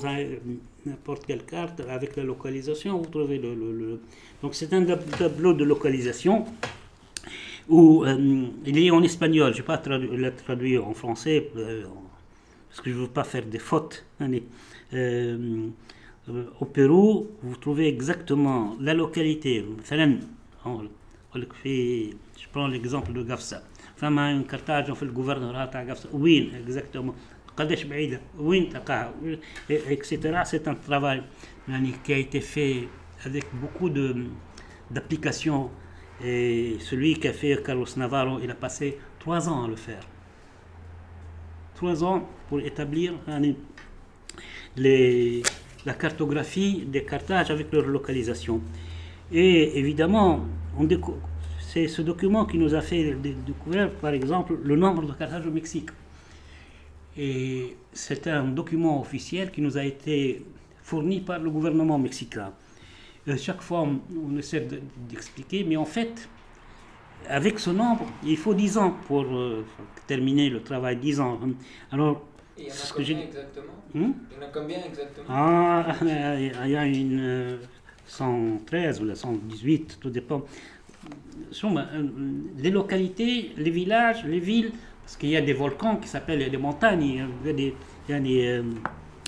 n'importe quelle carte avec la localisation, vous trouvez le. Donc c'est un tableau de localisation où euh, il est en espagnol. Je ne vais pas le traduire en français euh, parce que je ne veux pas faire des fautes. Euh, au Pérou, vous trouvez exactement la localité. Je prends l'exemple de Gafsa. Femme a un cartage, on fait le gouvernorat à Gafsa. Oui, exactement etc. C'est un travail qui a été fait avec beaucoup d'applications. Et celui qui a fait Carlos Navarro, il a passé trois ans à le faire. Ans pour établir les, la cartographie des cartages avec leur localisation. Et évidemment, c'est ce document qui nous a fait découvrir, par exemple, le nombre de cartages au Mexique. Et c'est un document officiel qui nous a été fourni par le gouvernement mexicain. Euh, chaque fois, on, essaie d'expliquer, mais en fait, avec ce nombre, il faut 10 ans pour euh, terminer le travail, 10 ans. Alors, il y en a combien exactement? Hmm? Il y en a combien exactement? Ah, il y a une 113 euh, ou la 118, tout dépend. Les localités, les villages, les villes parce qu'il y a des volcans qui s'appellent des montagnes, il y a des, il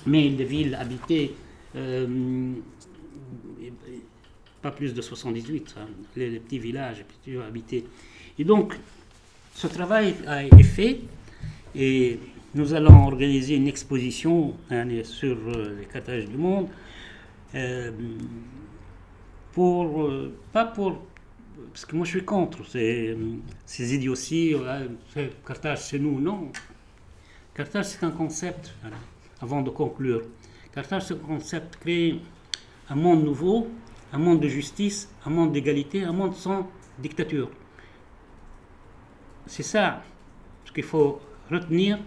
mais des villes habitées euh, pas plus de 78, les, petits villages, les petits habités. Et donc, ce travail été fait et nous allons organiser une exposition hein, sur euh, les cartages du monde. Euh, pour, euh, pas pour. Parce que moi je suis contre ces, ces idioties, Carthage c'est nous, non. Carthage c'est un concept, avant de conclure. Carthage c'est un concept, créer un monde nouveau, un monde de justice, un monde d'égalité, un monde sans dictature. C'est ça ce qu'il faut retenir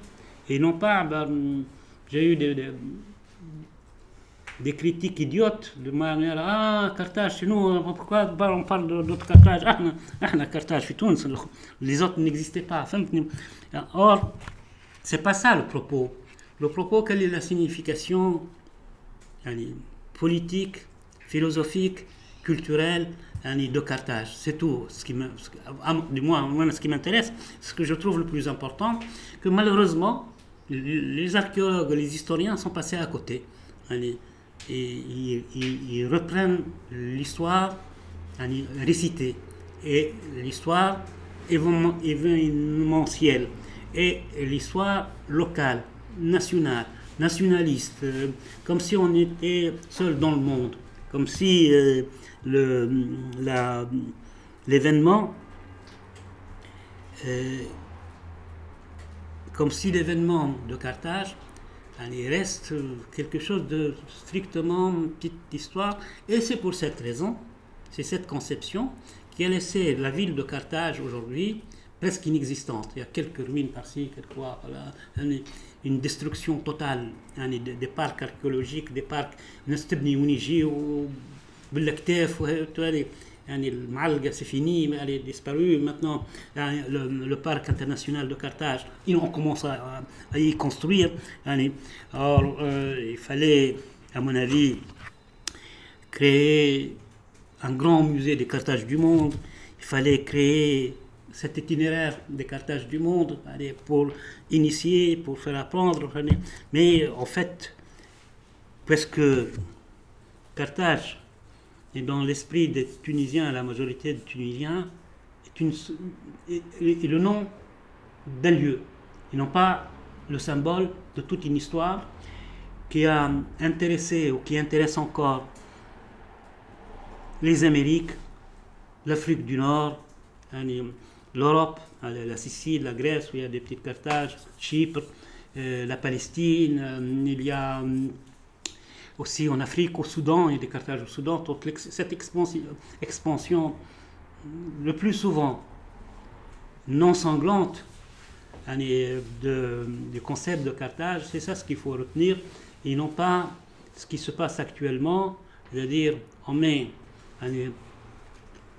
et non pas, ben, j'ai eu des, critiques idiotes de manière Ah, Carthage, chez nous, pourquoi on parle d'autres Carthage? Ah, ah Carthage, les autres n'existaient pas. Or, c'est pas ça le propos. Le propos, quelle est la signification politique, philosophique, culturelle de Carthage. C'est tout. Ce qui me, du moins, ce qui m'intéresse, ce que je trouve le plus important, que malheureusement, les archéologues, les historiens sont passés à côté. Et ils, reprennent l'histoire récitée et l'histoire événementielle et l'histoire locale, nationale, nationaliste, euh, comme si on était seul dans le monde, comme si euh, l'événement euh, comme si l'événement de Carthage reste quelque chose de strictement petite histoire. Et c'est pour cette raison, c'est cette conception qui a laissé la ville de Carthage aujourd'hui presque inexistante. Il y a quelques ruines par-ci, quelquefois, une destruction totale des parcs archéologiques, des parcs c'est fini, mais elle est disparue. Maintenant, le, parc international de Carthage, ils ont commencé à, y construire. Alors, euh, il fallait, à mon avis, créer un grand musée des Carthage du monde. Il fallait créer cet itinéraire des Carthage du monde pour initier, pour faire apprendre. Mais en fait, presque Carthage et dans l'esprit des Tunisiens, la majorité des Tunisiens, est, le nom d'un lieu, et non pas le symbole de toute une histoire qui a intéressé ou qui intéresse encore les Amériques, l'Afrique du Nord, hein, l'Europe, la Sicile, la Grèce, où il y a des petites Carthages, Chypre, euh, la Palestine, euh, il y a aussi en Afrique, au Soudan, il y a des cartages au Soudan. Donc cette expansion, expansion, le plus souvent non sanglante, de, du concept de Carthage, c'est ça ce qu'il faut retenir, et non pas ce qui se passe actuellement, c'est-à-dire on met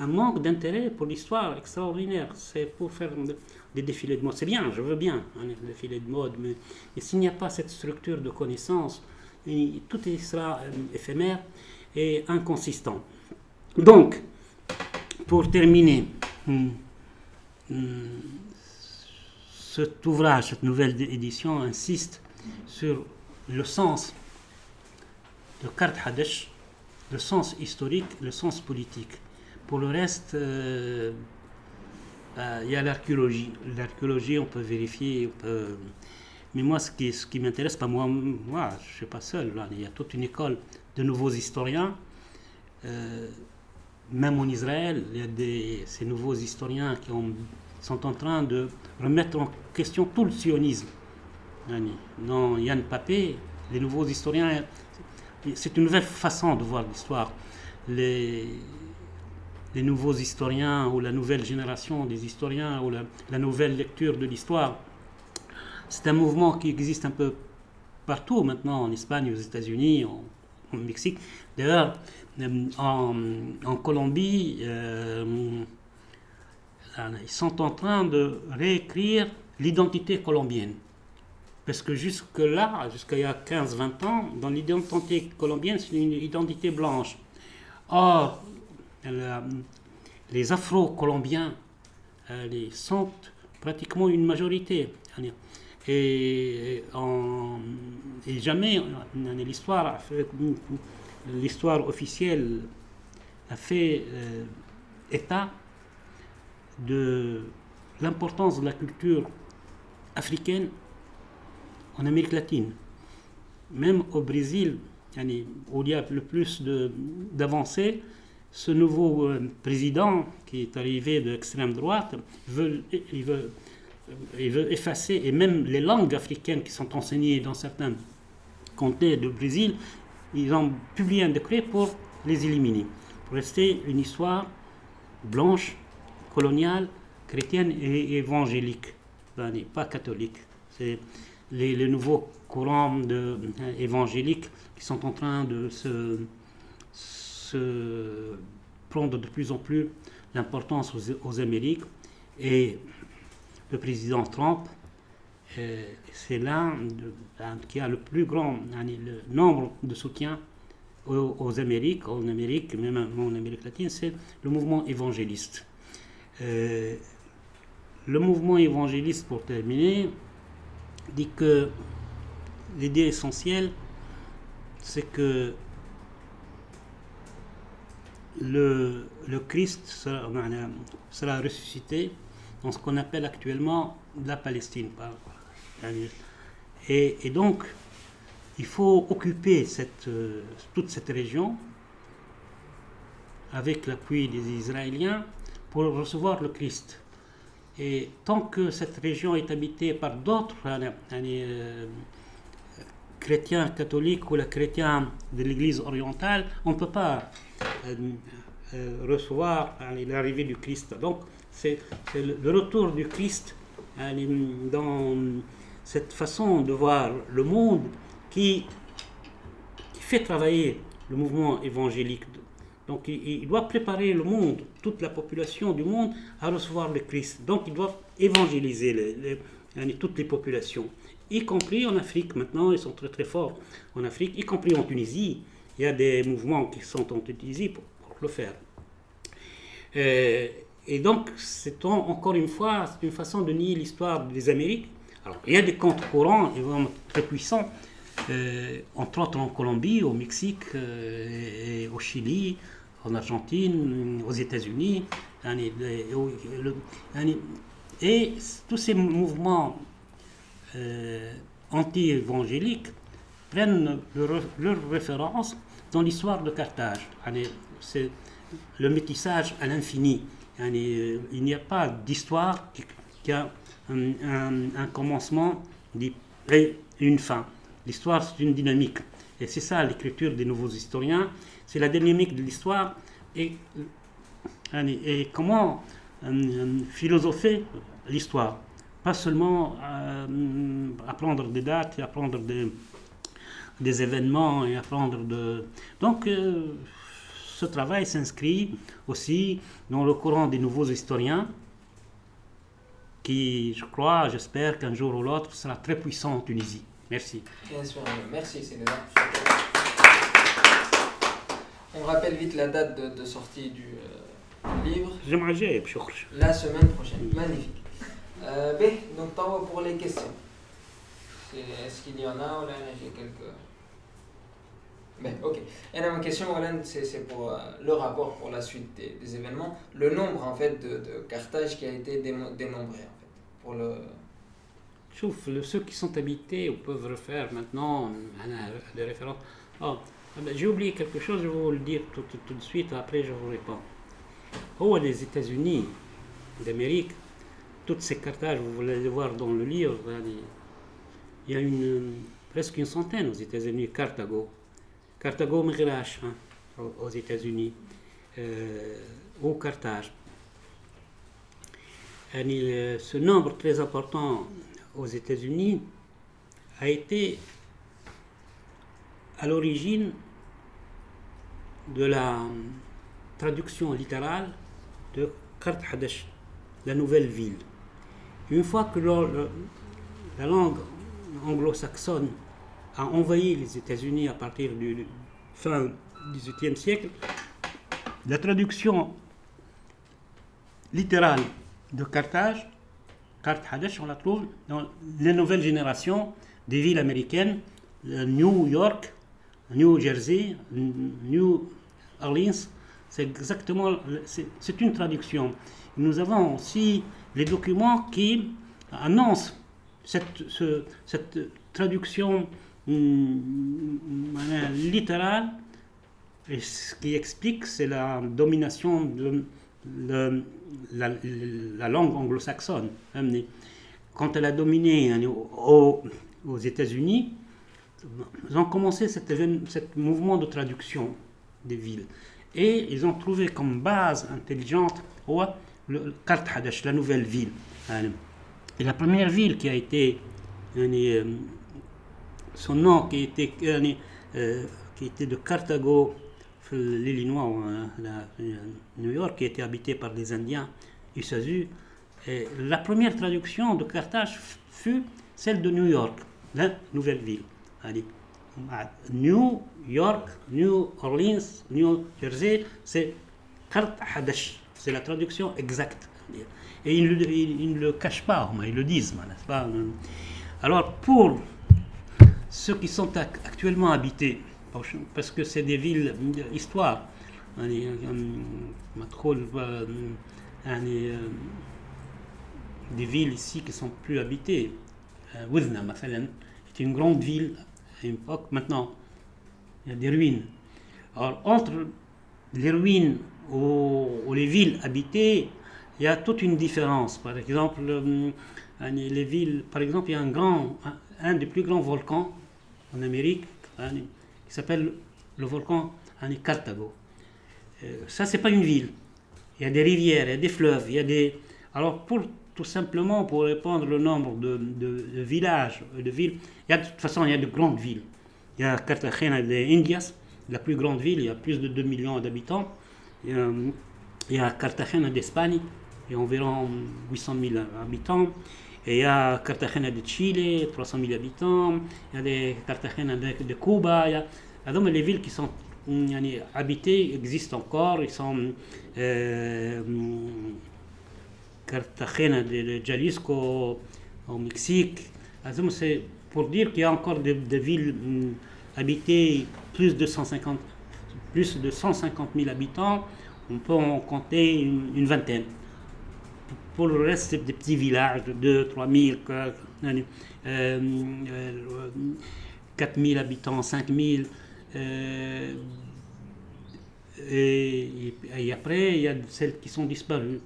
un manque d'intérêt pour l'histoire extraordinaire. C'est pour faire des défilés de mode. C'est bien, je veux bien, un défilé de mode, mais, s'il n'y a pas cette structure de connaissance, tout sera euh, éphémère et inconsistant. Donc, pour terminer, hum, hum, cet ouvrage, cette nouvelle édition insiste sur le sens de Kart Hadesh, le sens historique, le sens politique. Pour le reste, euh, bah, il y a l'archéologie. L'archéologie, on peut vérifier, mais moi, ce qui, m'intéresse, pas moi, moi, je ne suis pas seul. Là. Il y a toute une école de nouveaux historiens. Euh, même en Israël, il y a des, ces nouveaux historiens qui ont, sont en train de remettre en question tout le sionisme. Non, Yann Papé, les nouveaux historiens, c'est une nouvelle façon de voir l'histoire. Les nouveaux historiens ou la nouvelle génération des historiens ou la, nouvelle lecture de l'histoire. C'est un mouvement qui existe un peu partout maintenant, en Espagne, aux États-Unis, au Mexique. D'ailleurs, en, en, Colombie, ils sont en train de réécrire l'identité colombienne. Parce que jusque-là, jusqu'à il y a 15-20 ans, dans l'identité colombienne, c'est une identité blanche. Or, les Afro-Colombiens sont pratiquement une majorité. Et, jamais l'histoire l'histoire officielle a fait euh, état de l'importance de la culture africaine en Amérique latine. Même au Brésil, où il y a le plus d'avancées, ce nouveau euh, président qui est arrivé de l'extrême droite, veut, il, veut, il veut effacer, et même les langues africaines qui sont enseignées dans certains comtés du Brésil, ils ont publié un décret pour les éliminer, pour rester une histoire blanche, coloniale, chrétienne et évangélique, pas catholique. C'est les, nouveaux courants de, évangéliques qui sont en train de se, prendre de plus en plus d'importance aux, Amériques. Et le président Trump, euh, c'est l'un qui a le plus grand nombre de soutien aux, Amériques, en Amérique, même en Amérique latine, c'est le mouvement évangéliste. Euh, le mouvement évangéliste, pour terminer, dit que l'idée essentielle, c'est que le, Christ sera, sera, ressuscité dans ce qu'on appelle actuellement la Palestine. Et, donc, il faut occuper cette, toute cette région avec l'appui des Israéliens pour recevoir le Christ. Et tant que cette région est habitée par d'autres euh, chrétiens catholiques ou les chrétiens de l'Église orientale, on ne peut pas euh, euh, recevoir l'arrivée du Christ. Donc c'est le, retour du Christ dans cette façon de voir le monde qui, fait travailler le mouvement évangélique donc il, doit préparer le monde, toute la population du monde à recevoir le Christ. Donc il doit évangéliser toutes les populations, y compris en Afrique. Maintenant, ils sont très très forts en Afrique, y compris en Tunisie. Il y a des mouvements qui sont en Tunisie pour, le faire. Euh, et donc, c'est encore une fois une façon de nier l'histoire des Amériques. Alors, il y a des contre-courants très puissants, euh, entre autres en Colombie, au Mexique, euh, et au Chili, en Argentine, aux États-Unis. Et tous ces mouvements euh, anti-évangéliques prennent leur, référence dans l'histoire de Carthage. C'est le métissage à l'infini. Il n'y a pas d'histoire qui, a un, commencement et une fin. L'histoire, c'est une dynamique. Et c'est ça l'écriture des nouveaux historiens c'est la dynamique de l'histoire et, euh, comment euh, philosopher l'histoire? Pas seulement euh, apprendre des dates et apprendre des, des événements et apprendre de... Donc, ce travail s'inscrit aussi dans le courant des nouveaux historiens qui, je crois, j'espère qu'un jour ou l'autre sera très puissant en Tunisie. Merci. Bien sûr, merci on rappelle vite la date de, sortie du euh, livre. La semaine prochaine. Magnifique. Euh, B, donc t'envoies pour les questions. Est-ce qu'il y en a ou là j'ai quelques. Ben, ok. Et ma question, c'est pour euh, le rapport pour la suite des, événements. Le nombre en fait de, Carthage qui a été dénombré en fait. Pour le. ceux qui sont habités peuvent refaire maintenant des références. Oh, j'ai oublié quelque chose, je vais vous le dire tout, de suite, après je vous réponds. Au les États-Unis d'Amérique, toutes ces cartages, vous allez les voir dans le livre, il y a une, presque une centaine aux États-Unis, Cartago. Cartago Migrash, hein, aux États-Unis, euh, au Carthage. Et ce nombre très important aux États-Unis a été à l'origine de la traduction littérale de Kart Hadesh, la nouvelle ville. Une fois que la langue anglo-saxonne a envahi les États-Unis à partir du fin XVIIIe siècle, la traduction littérale de Carthage, Hadesh, on la trouve dans les nouvelles générations des villes américaines, euh, New York, New Jersey, New Orleans. C'est exactement, c'est une traduction. Nous avons aussi les documents qui annoncent cette, traduction hum, littérale. Et ce qui explique, c'est la domination de, la, langue anglo-saxonne. Quand elle a dominé hein, aux, États-Unis, ils ont commencé cet, mouvement de traduction des villes. Et ils ont trouvé comme base intelligente le la nouvelle ville. Et la première ville qui a été, euh, son nom qui était, euh, qui était de Carthago, l'Illinois, euh, New York, qui était habité par des Indiens, Isazu. Et la première traduction de Carthage fut celle de New York, la nouvelle ville. New York, New Orleans, New Jersey, c'est Kart Hadesh. C'est la traduction exacte. Et ils, ne le cachent pas, ils le disent, n'est-ce pas Alors, pour ceux qui sont actuellement habités, parce que c'est des villes d'histoire, des villes ici qui sont plus habitées. Wizna, est une grande ville à une époque. Maintenant, il y a des ruines. Alors, entre les ruines ou, les villes habitées, il y a toute une différence. Par exemple, euh, les villes, par exemple, il y a un grand, un, des plus grands volcans en Amérique, qui s'appelle le volcan Carthago. Euh, ça, c'est pas une ville. Il y a des rivières, il y a des fleuves, il y a des. Alors, pour tout simplement pour répondre le nombre de, villages, de villes, il y a, de toute façon, il y a de grandes villes. Il y a Cartagena de Indias, la plus grande ville, il y a plus de 2 millions d'habitants. Il, y a Cartagena d'Espagne, il y a environ 800 000 habitants. Il y a Cartagena de Chile, 300 000 habitants. Il y a des Cartagena de, Cuba. Il y les villes qui sont habitées existent encore. Ils sont euh, Cartagena de, Jalisco au Mexique. C'est pour dire qu'il y a encore des, villes mm, habitées plus de 150 plus de 150 000 habitants, on peut en compter une, vingtaine. Pour le reste, c'est des petits villages de 2, 3 000, 4 000 habitants, 5 000. Euh, et, et, après, il y a celles qui sont disparues.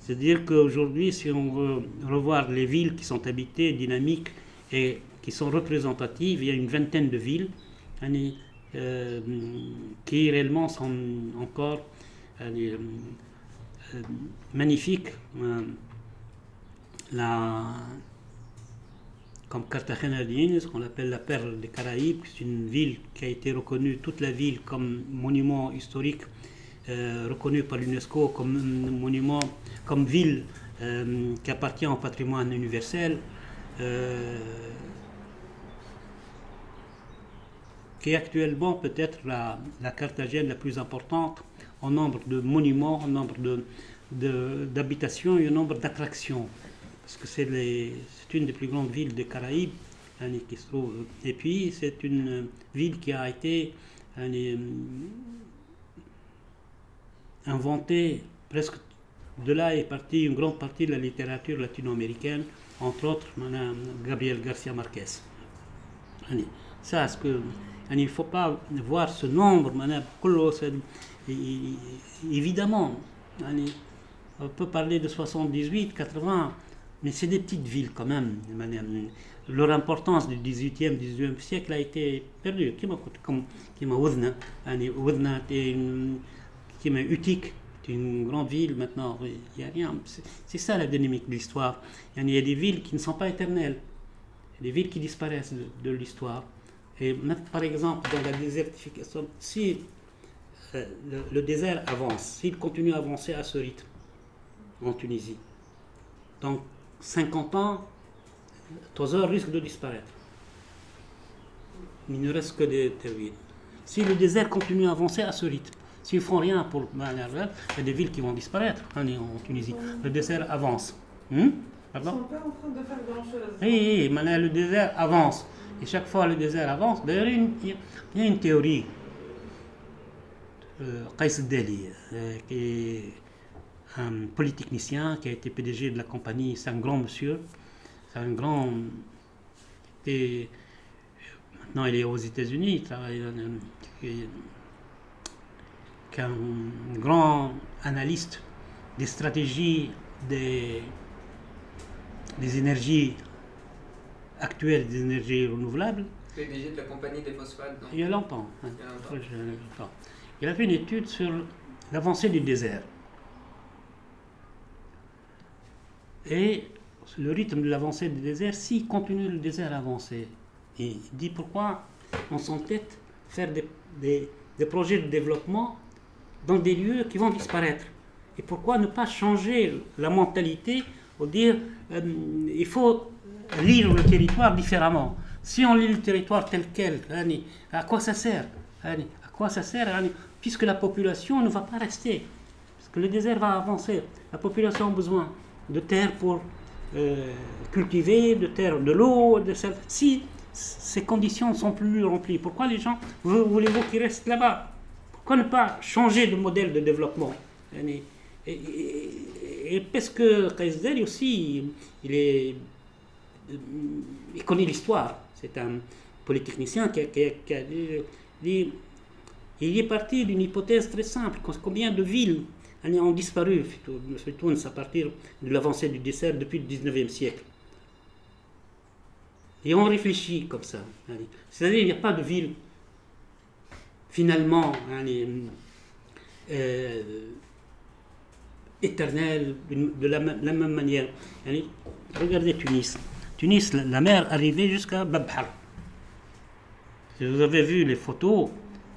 C'est-à-dire qu'aujourd'hui, si on veut revoir les villes qui sont habitées, dynamiques et qui sont représentatives, il y a une vingtaine de villes euh, qui réellement sont encore euh, magnifiques. Euh, la, comme Cartagena de ce qu'on appelle la perle des Caraïbes, c'est une ville qui a été reconnue, toute la ville, comme monument historique euh, reconnu par l'UNESCO comme monument, comme ville qui appartient au patrimoine universel, euh, qui est actuellement peut-être la, la Carthagène la plus importante en nombre de monuments, en nombre d'habitations de, et en nombre d'attractions. Parce que c'est une des plus grandes villes des Caraïbes hein, qui se trouve. Et puis c'est une ville qui a été hein, inventé presque de là est partie une grande partie de la littérature latino-américaine, entre autres Mme Gabriel Garcia Marquez. Ça, ce que, il ne faut pas voir ce nombre, évidemment, on peut parler de 78, 80, mais c'est des petites villes quand même. Leur importance du 18e, 19e siècle a été perdue. Comme, comme, qui est Utique, c'est une grande ville maintenant, il n'y a rien. C'est ça la dynamique de l'histoire. Il y a des villes qui ne sont pas éternelles, des villes qui disparaissent de, l'histoire. Et par exemple, dans la désertification, si euh, le, désert avance, s'il continue à avancer à ce rythme en Tunisie, dans 50 ans, Tozor risque de disparaître. Il ne reste que des ruines. Si le désert continue à avancer à ce rythme, s'ils ne font rien pour il y a des villes qui vont disparaître en Tunisie. Le désert avance. Hmm? Ils sont pas en train de faire grand-chose. Oui, oui, le désert avance. Et chaque fois le désert avance, d'ailleurs, il y a une théorie. Euh, Deli, euh, qui est un polytechnicien qui a été PDG de la compagnie, c'est un grand monsieur, c'est un grand. Et maintenant il est aux États-Unis, il travaille qu'un grand analyste des stratégies des énergies actuelles, des énergies renouvelables. PDG de la compagnie des phosphates. Il y a longtemps. Hein. Il, y a longtemps. il a fait une étude sur l'avancée du désert. Et le rythme de l'avancée du désert, s'il continue le désert à avancer, il dit pourquoi on s'entête faire des, des, des projets de développement dans des lieux qui vont disparaître. Et pourquoi ne pas changer la mentalité ou dire euh, il faut lire le territoire différemment Si on lit le territoire tel quel, à quoi ça sert? À quoi ça sert Puisque la population ne va pas rester? Parce que le désert va avancer. La population a besoin de terre pour euh, cultiver, de terre, de l'eau. De... Si ces conditions ne sont plus remplies, pourquoi les gens voulez-vous qu'ils restent là-bas? Pourquoi ne pas changer de modèle de développement? Et, parce que aussi, il, est, il connaît l'histoire. C'est un polytechnicien qui a, dit, il est parti d'une hypothèse très simple. Combien de villes ont disparu? À partir de l'avancée du dessert depuis le 19e siècle Et on réfléchit comme ça. C'est-à-dire qu'il n'y a pas de ville finalement euh, éternel de la, même manière. Regardez Tunis. Tunis, la mer arrivait jusqu'à Babhar. Si vous avez vu les photos,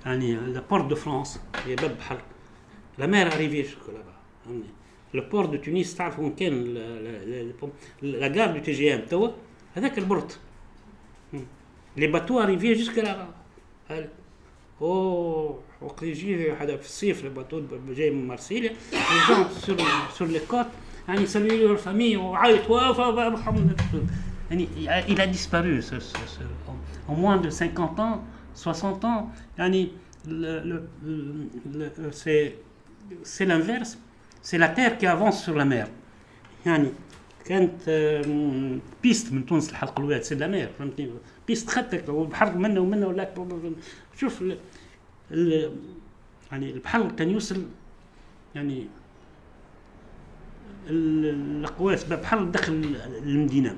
la porte de France et Babhar, la mer arrivait jusque là-bas. Le port de Tunis, la gare du TGM, avec le bord. Les bateaux arrivaient jusque là-bas. وقت يجي هذا في الصيف الباطو جاي من مرسيليا les sur, sur les côtes يعني saluer leur famille وعيط محمد يعني il a disparu ce, ce, ce, en moins de 50 ans 60 ans يعني c'est c'est l'inverse c'est la terre qui avance sur la mer يعني كانت بيست من تونس لحلق الواد سي لا مير فهمتني بيست خدتك والبحر منا ومنا ولا شوف يعني البحر كان يوصل يعني الاقواس بحر دخل المدينه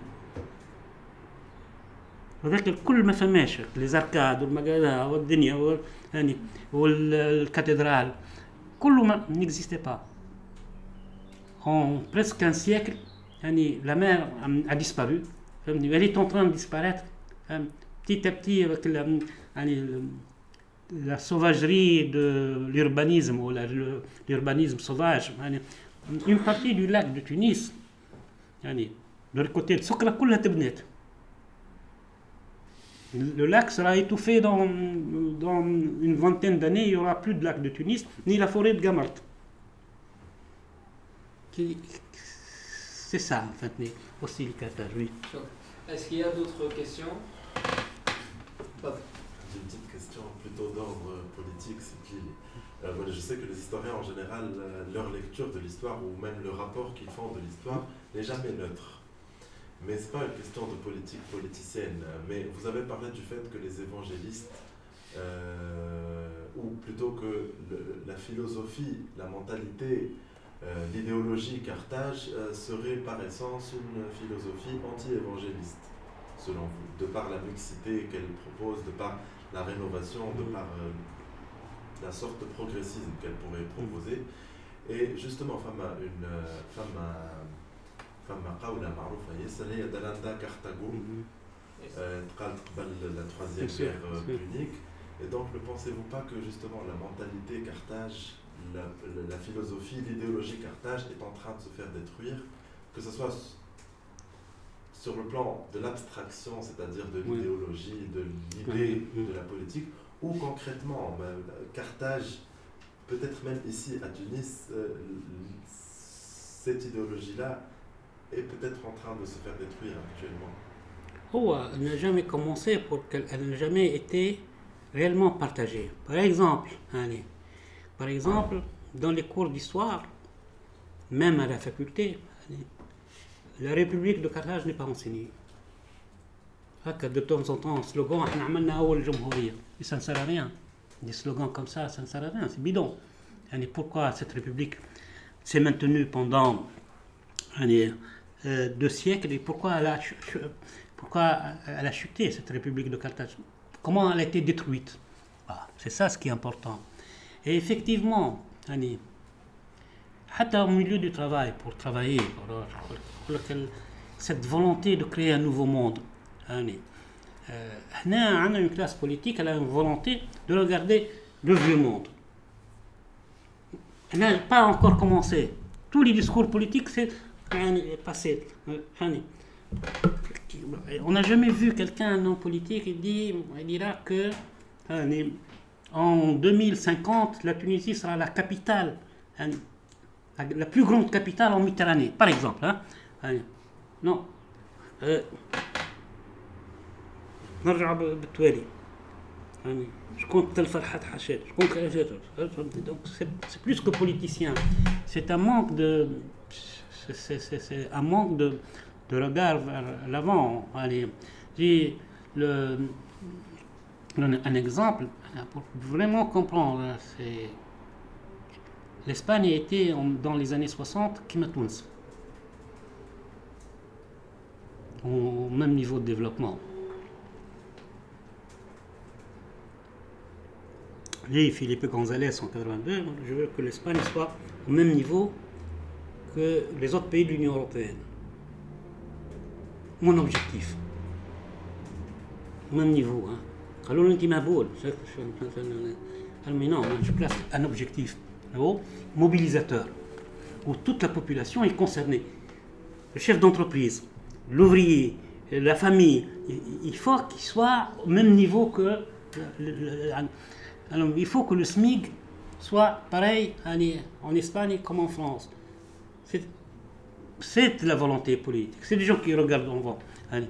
وذاك الكل ما فماش لي زاركاد والمقالة والدنيا يعني والكاتدرال كله ما نيكزيستي با en presque un siècle يعني la mer a disparu elle est en train de disparaître petit à petit avec la, يعني la sauvagerie de l'urbanisme ou l'urbanisme sauvage une partie du lac de Tunis de l'autre côté de Soukra كلها تبنات le lac sera étouffé dans, dans une vingtaine d'années, il n'y aura plus de lac de Tunis, ni la forêt de Gamart. C'est ça, en fait, aussi le Qatar, oui. Est-ce qu'il y a d'autres questions? Plutôt d'ordre politique, euh, je sais que les historiens en général, euh, leur lecture de l'histoire ou même le rapport qu'ils font de l'histoire n'est jamais neutre. Mais ce n'est pas une question de politique politicienne. Mais vous avez parlé du fait que les évangélistes, euh, ou plutôt que la philosophie, la mentalité, l'idéologie Carthage serait par essence une philosophie anti-évangéliste, selon vous, de par la mixité qu'elle propose, de par la rénovation de par euh, la sorte de progressisme qu'elle pourrait proposer. Et justement, femme une euh, femme femme قولة معروفة ياسر هي دالاندا كارتاغو تقال قبل la troisième guerre punique Et donc, ne pensez-vous pas que justement la mentalité Carthage, la, la philosophie, l'idéologie Carthage est en train de se faire détruire, que ce soit sur le plan de l'abstraction, c'est-à-dire de l'idéologie, de l'idée de la politique, ou concrètement, ben, Carthage, peut-être même ici à Tunis, euh, cette idéologie-là est peut-être en train de se faire détruire actuellement. Oh, elle n'a jamais commencé pour qu'elle n'a jamais été réellement partagée. Par exemple, allez, par exemple, dans les cours d'histoire, même à la faculté, la République de Carthage n'est pas enseignée. De temps en temps, slogan, et ça ne sert à rien. Des slogans comme ça, ça ne sert à rien, c'est bidon. Pourquoi cette République s'est maintenue pendant euh, deux siècles et pourquoi elle, a, chuté, cette République de Carthage? Comment elle a été détruite? C'est ça ce qui est important. Et effectivement, au milieu du travail, pour travailler, cette volonté de créer un nouveau monde. On a une classe politique, elle a une volonté de regarder le vieux monde. Elle n'a pas encore commencé. Tous les discours politiques, c'est passé. On n'a jamais vu quelqu'un, un homme politique, il, dit, il dira que en 2050, la Tunisie sera la capitale, la plus grande capitale en Méditerranée, par exemple. Hein. Non. نرجع بالتوالي يعني شكون قتل فرحات حشاد شكون donc c'est plus que politicien c'est un manque de c'est un manque de, de regard vers l'avant j'ai un exemple pour vraiment comprendre l'Espagne a été dans les années 60 qui m'a au même niveau de développement. Et Philippe González en 82, je veux que l'Espagne soit au même niveau les autres pays de l'Union européenne. Mon objectif. Même niveau. Hein. Alors, non, je place un objectif mobilisateur où toute la population est concernée. Le chef d'entreprise, l'ouvrier, la famille, il faut qu'il soit au même niveau que. il faut que le SMIC soit pareil en Espagne comme en France. C'est la volonté politique. C'est des gens qui regardent en voit. Allez.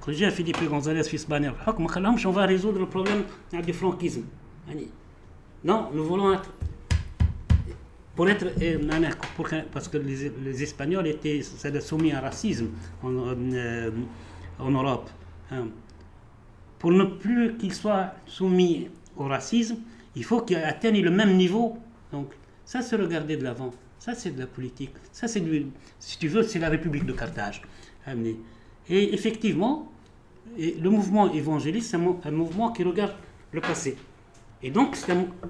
Quand j'ai Philippe Gonzalez, fils Banner, ah, on va résoudre le problème du franquisme. Allez. Non, nous voulons être. Pour être. Euh, pour, parce que les, Espagnols étaient soumis à racisme en, euh, Europe. Hein. Pour ne plus qu'ils soient soumis au racisme, il faut qu'ils atteignent le même niveau. Donc, ça, se regarder de l'avant. Ça, c'est de la politique. Ça, c'est, si tu veux, c'est la République de Carthage. Et effectivement, le mouvement évangéliste, c'est un, mouvement qui regarde le passé. Et donc,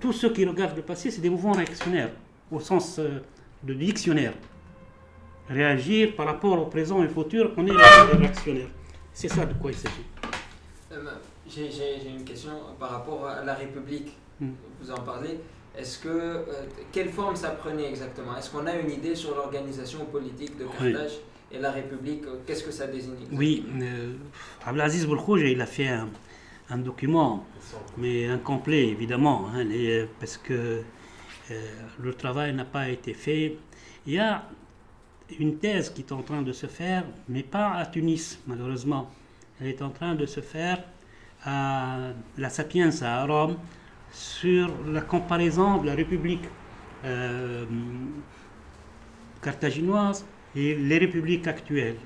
tous ceux qui regardent le passé, c'est des mouvements réactionnaires au sens euh, de dictionnaire. Réagir par rapport au présent et au futur, on est réactionnaire. C'est ça de quoi il s'agit. Euh, j'ai une question par rapport à la République. Hmm. Vous en parlez. Est-ce que euh, quelle forme ça prenait exactement? Est-ce qu'on a une idée sur l'organisation politique de Carthage et la République? Qu'est-ce que ça désigne? Oui, Abdelaziz Boulkhouj, il a fait un, un, document, mais incomplet évidemment, hein, parce que euh, le travail n'a pas été fait. Il y a une thèse qui est en train de se faire, mais pas à Tunis, malheureusement. Elle est en train de se faire à la Sapienza à Rome sur la comparaison de la République euh, carthaginoise et les républiques actuelles.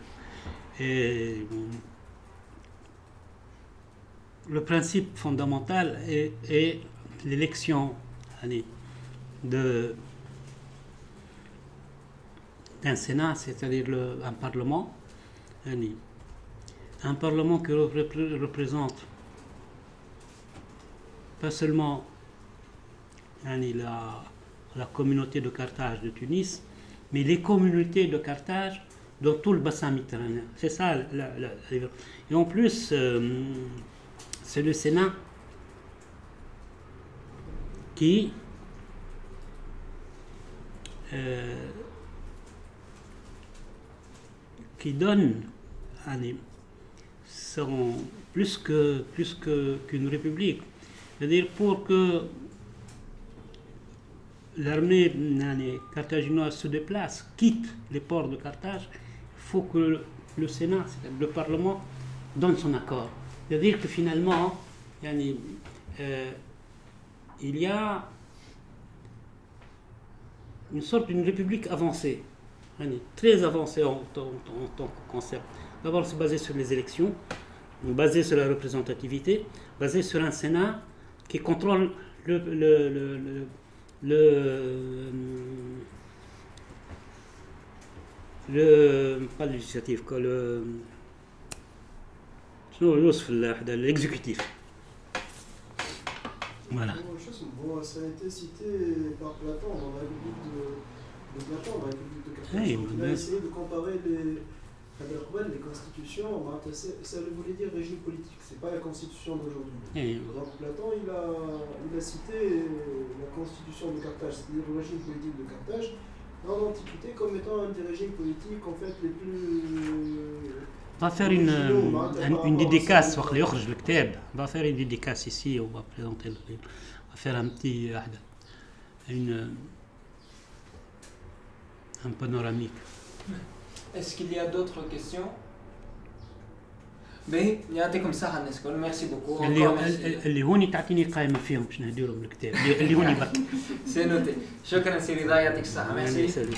Et le principe fondamental est, l'élection d'un Sénat, c'est-à-dire un Parlement, un Parlement qui représente pas seulement la, la communauté de Carthage de Tunis, mais les communautés de Carthage dans tout le bassin méditerranéen. C'est ça. et en plus, euh, c'est le Sénat qui euh, qui donne plus que plus qu'une république. C'est-à-dire pour que l'armée carthaginoise se déplace, quitte les ports de Carthage, il faut que le Sénat, le Parlement, donne son accord. C'est-à-dire que finalement, euh, il y a une sorte d'une république avancée, très avancée en, en- en tant que concept. D'abord, c'est basé sur les élections, basé sur la représentativité, basé sur un Sénat qui contrôle le, le, le, le, le pas législatif, quoi, le l'exécutif. Voilà. Bon, ça a été cité par Platon dans la République de, de Platon, dans la République de 14. Hey, il a essayé de comparer les les constitutions, ça voulait dire régime politique, c'est pas la constitution d'aujourd'hui. Eh Donc Platon, il a, cité euh, la constitution de Carthage, c'est-à-dire le régime politique de Carthage, dans l'Antiquité comme étant un des régimes politiques en fait les plus. On va faire une, une dédicace, on va faire une dédicace ici, on va présenter le livre. On va faire un petit. Euh, une, un panoramique. Est-ce qu'il y a d'autres questions باهي يعطيكم الصحة الناس الكل ميرسي بوكو اللي اللي هوني تعطيني قائمة فيهم باش نهديرهم بالكتاب اللي اللي هوني برك سي نوتي شكرا سي رضا يعطيك الصحة ميرسي سلام.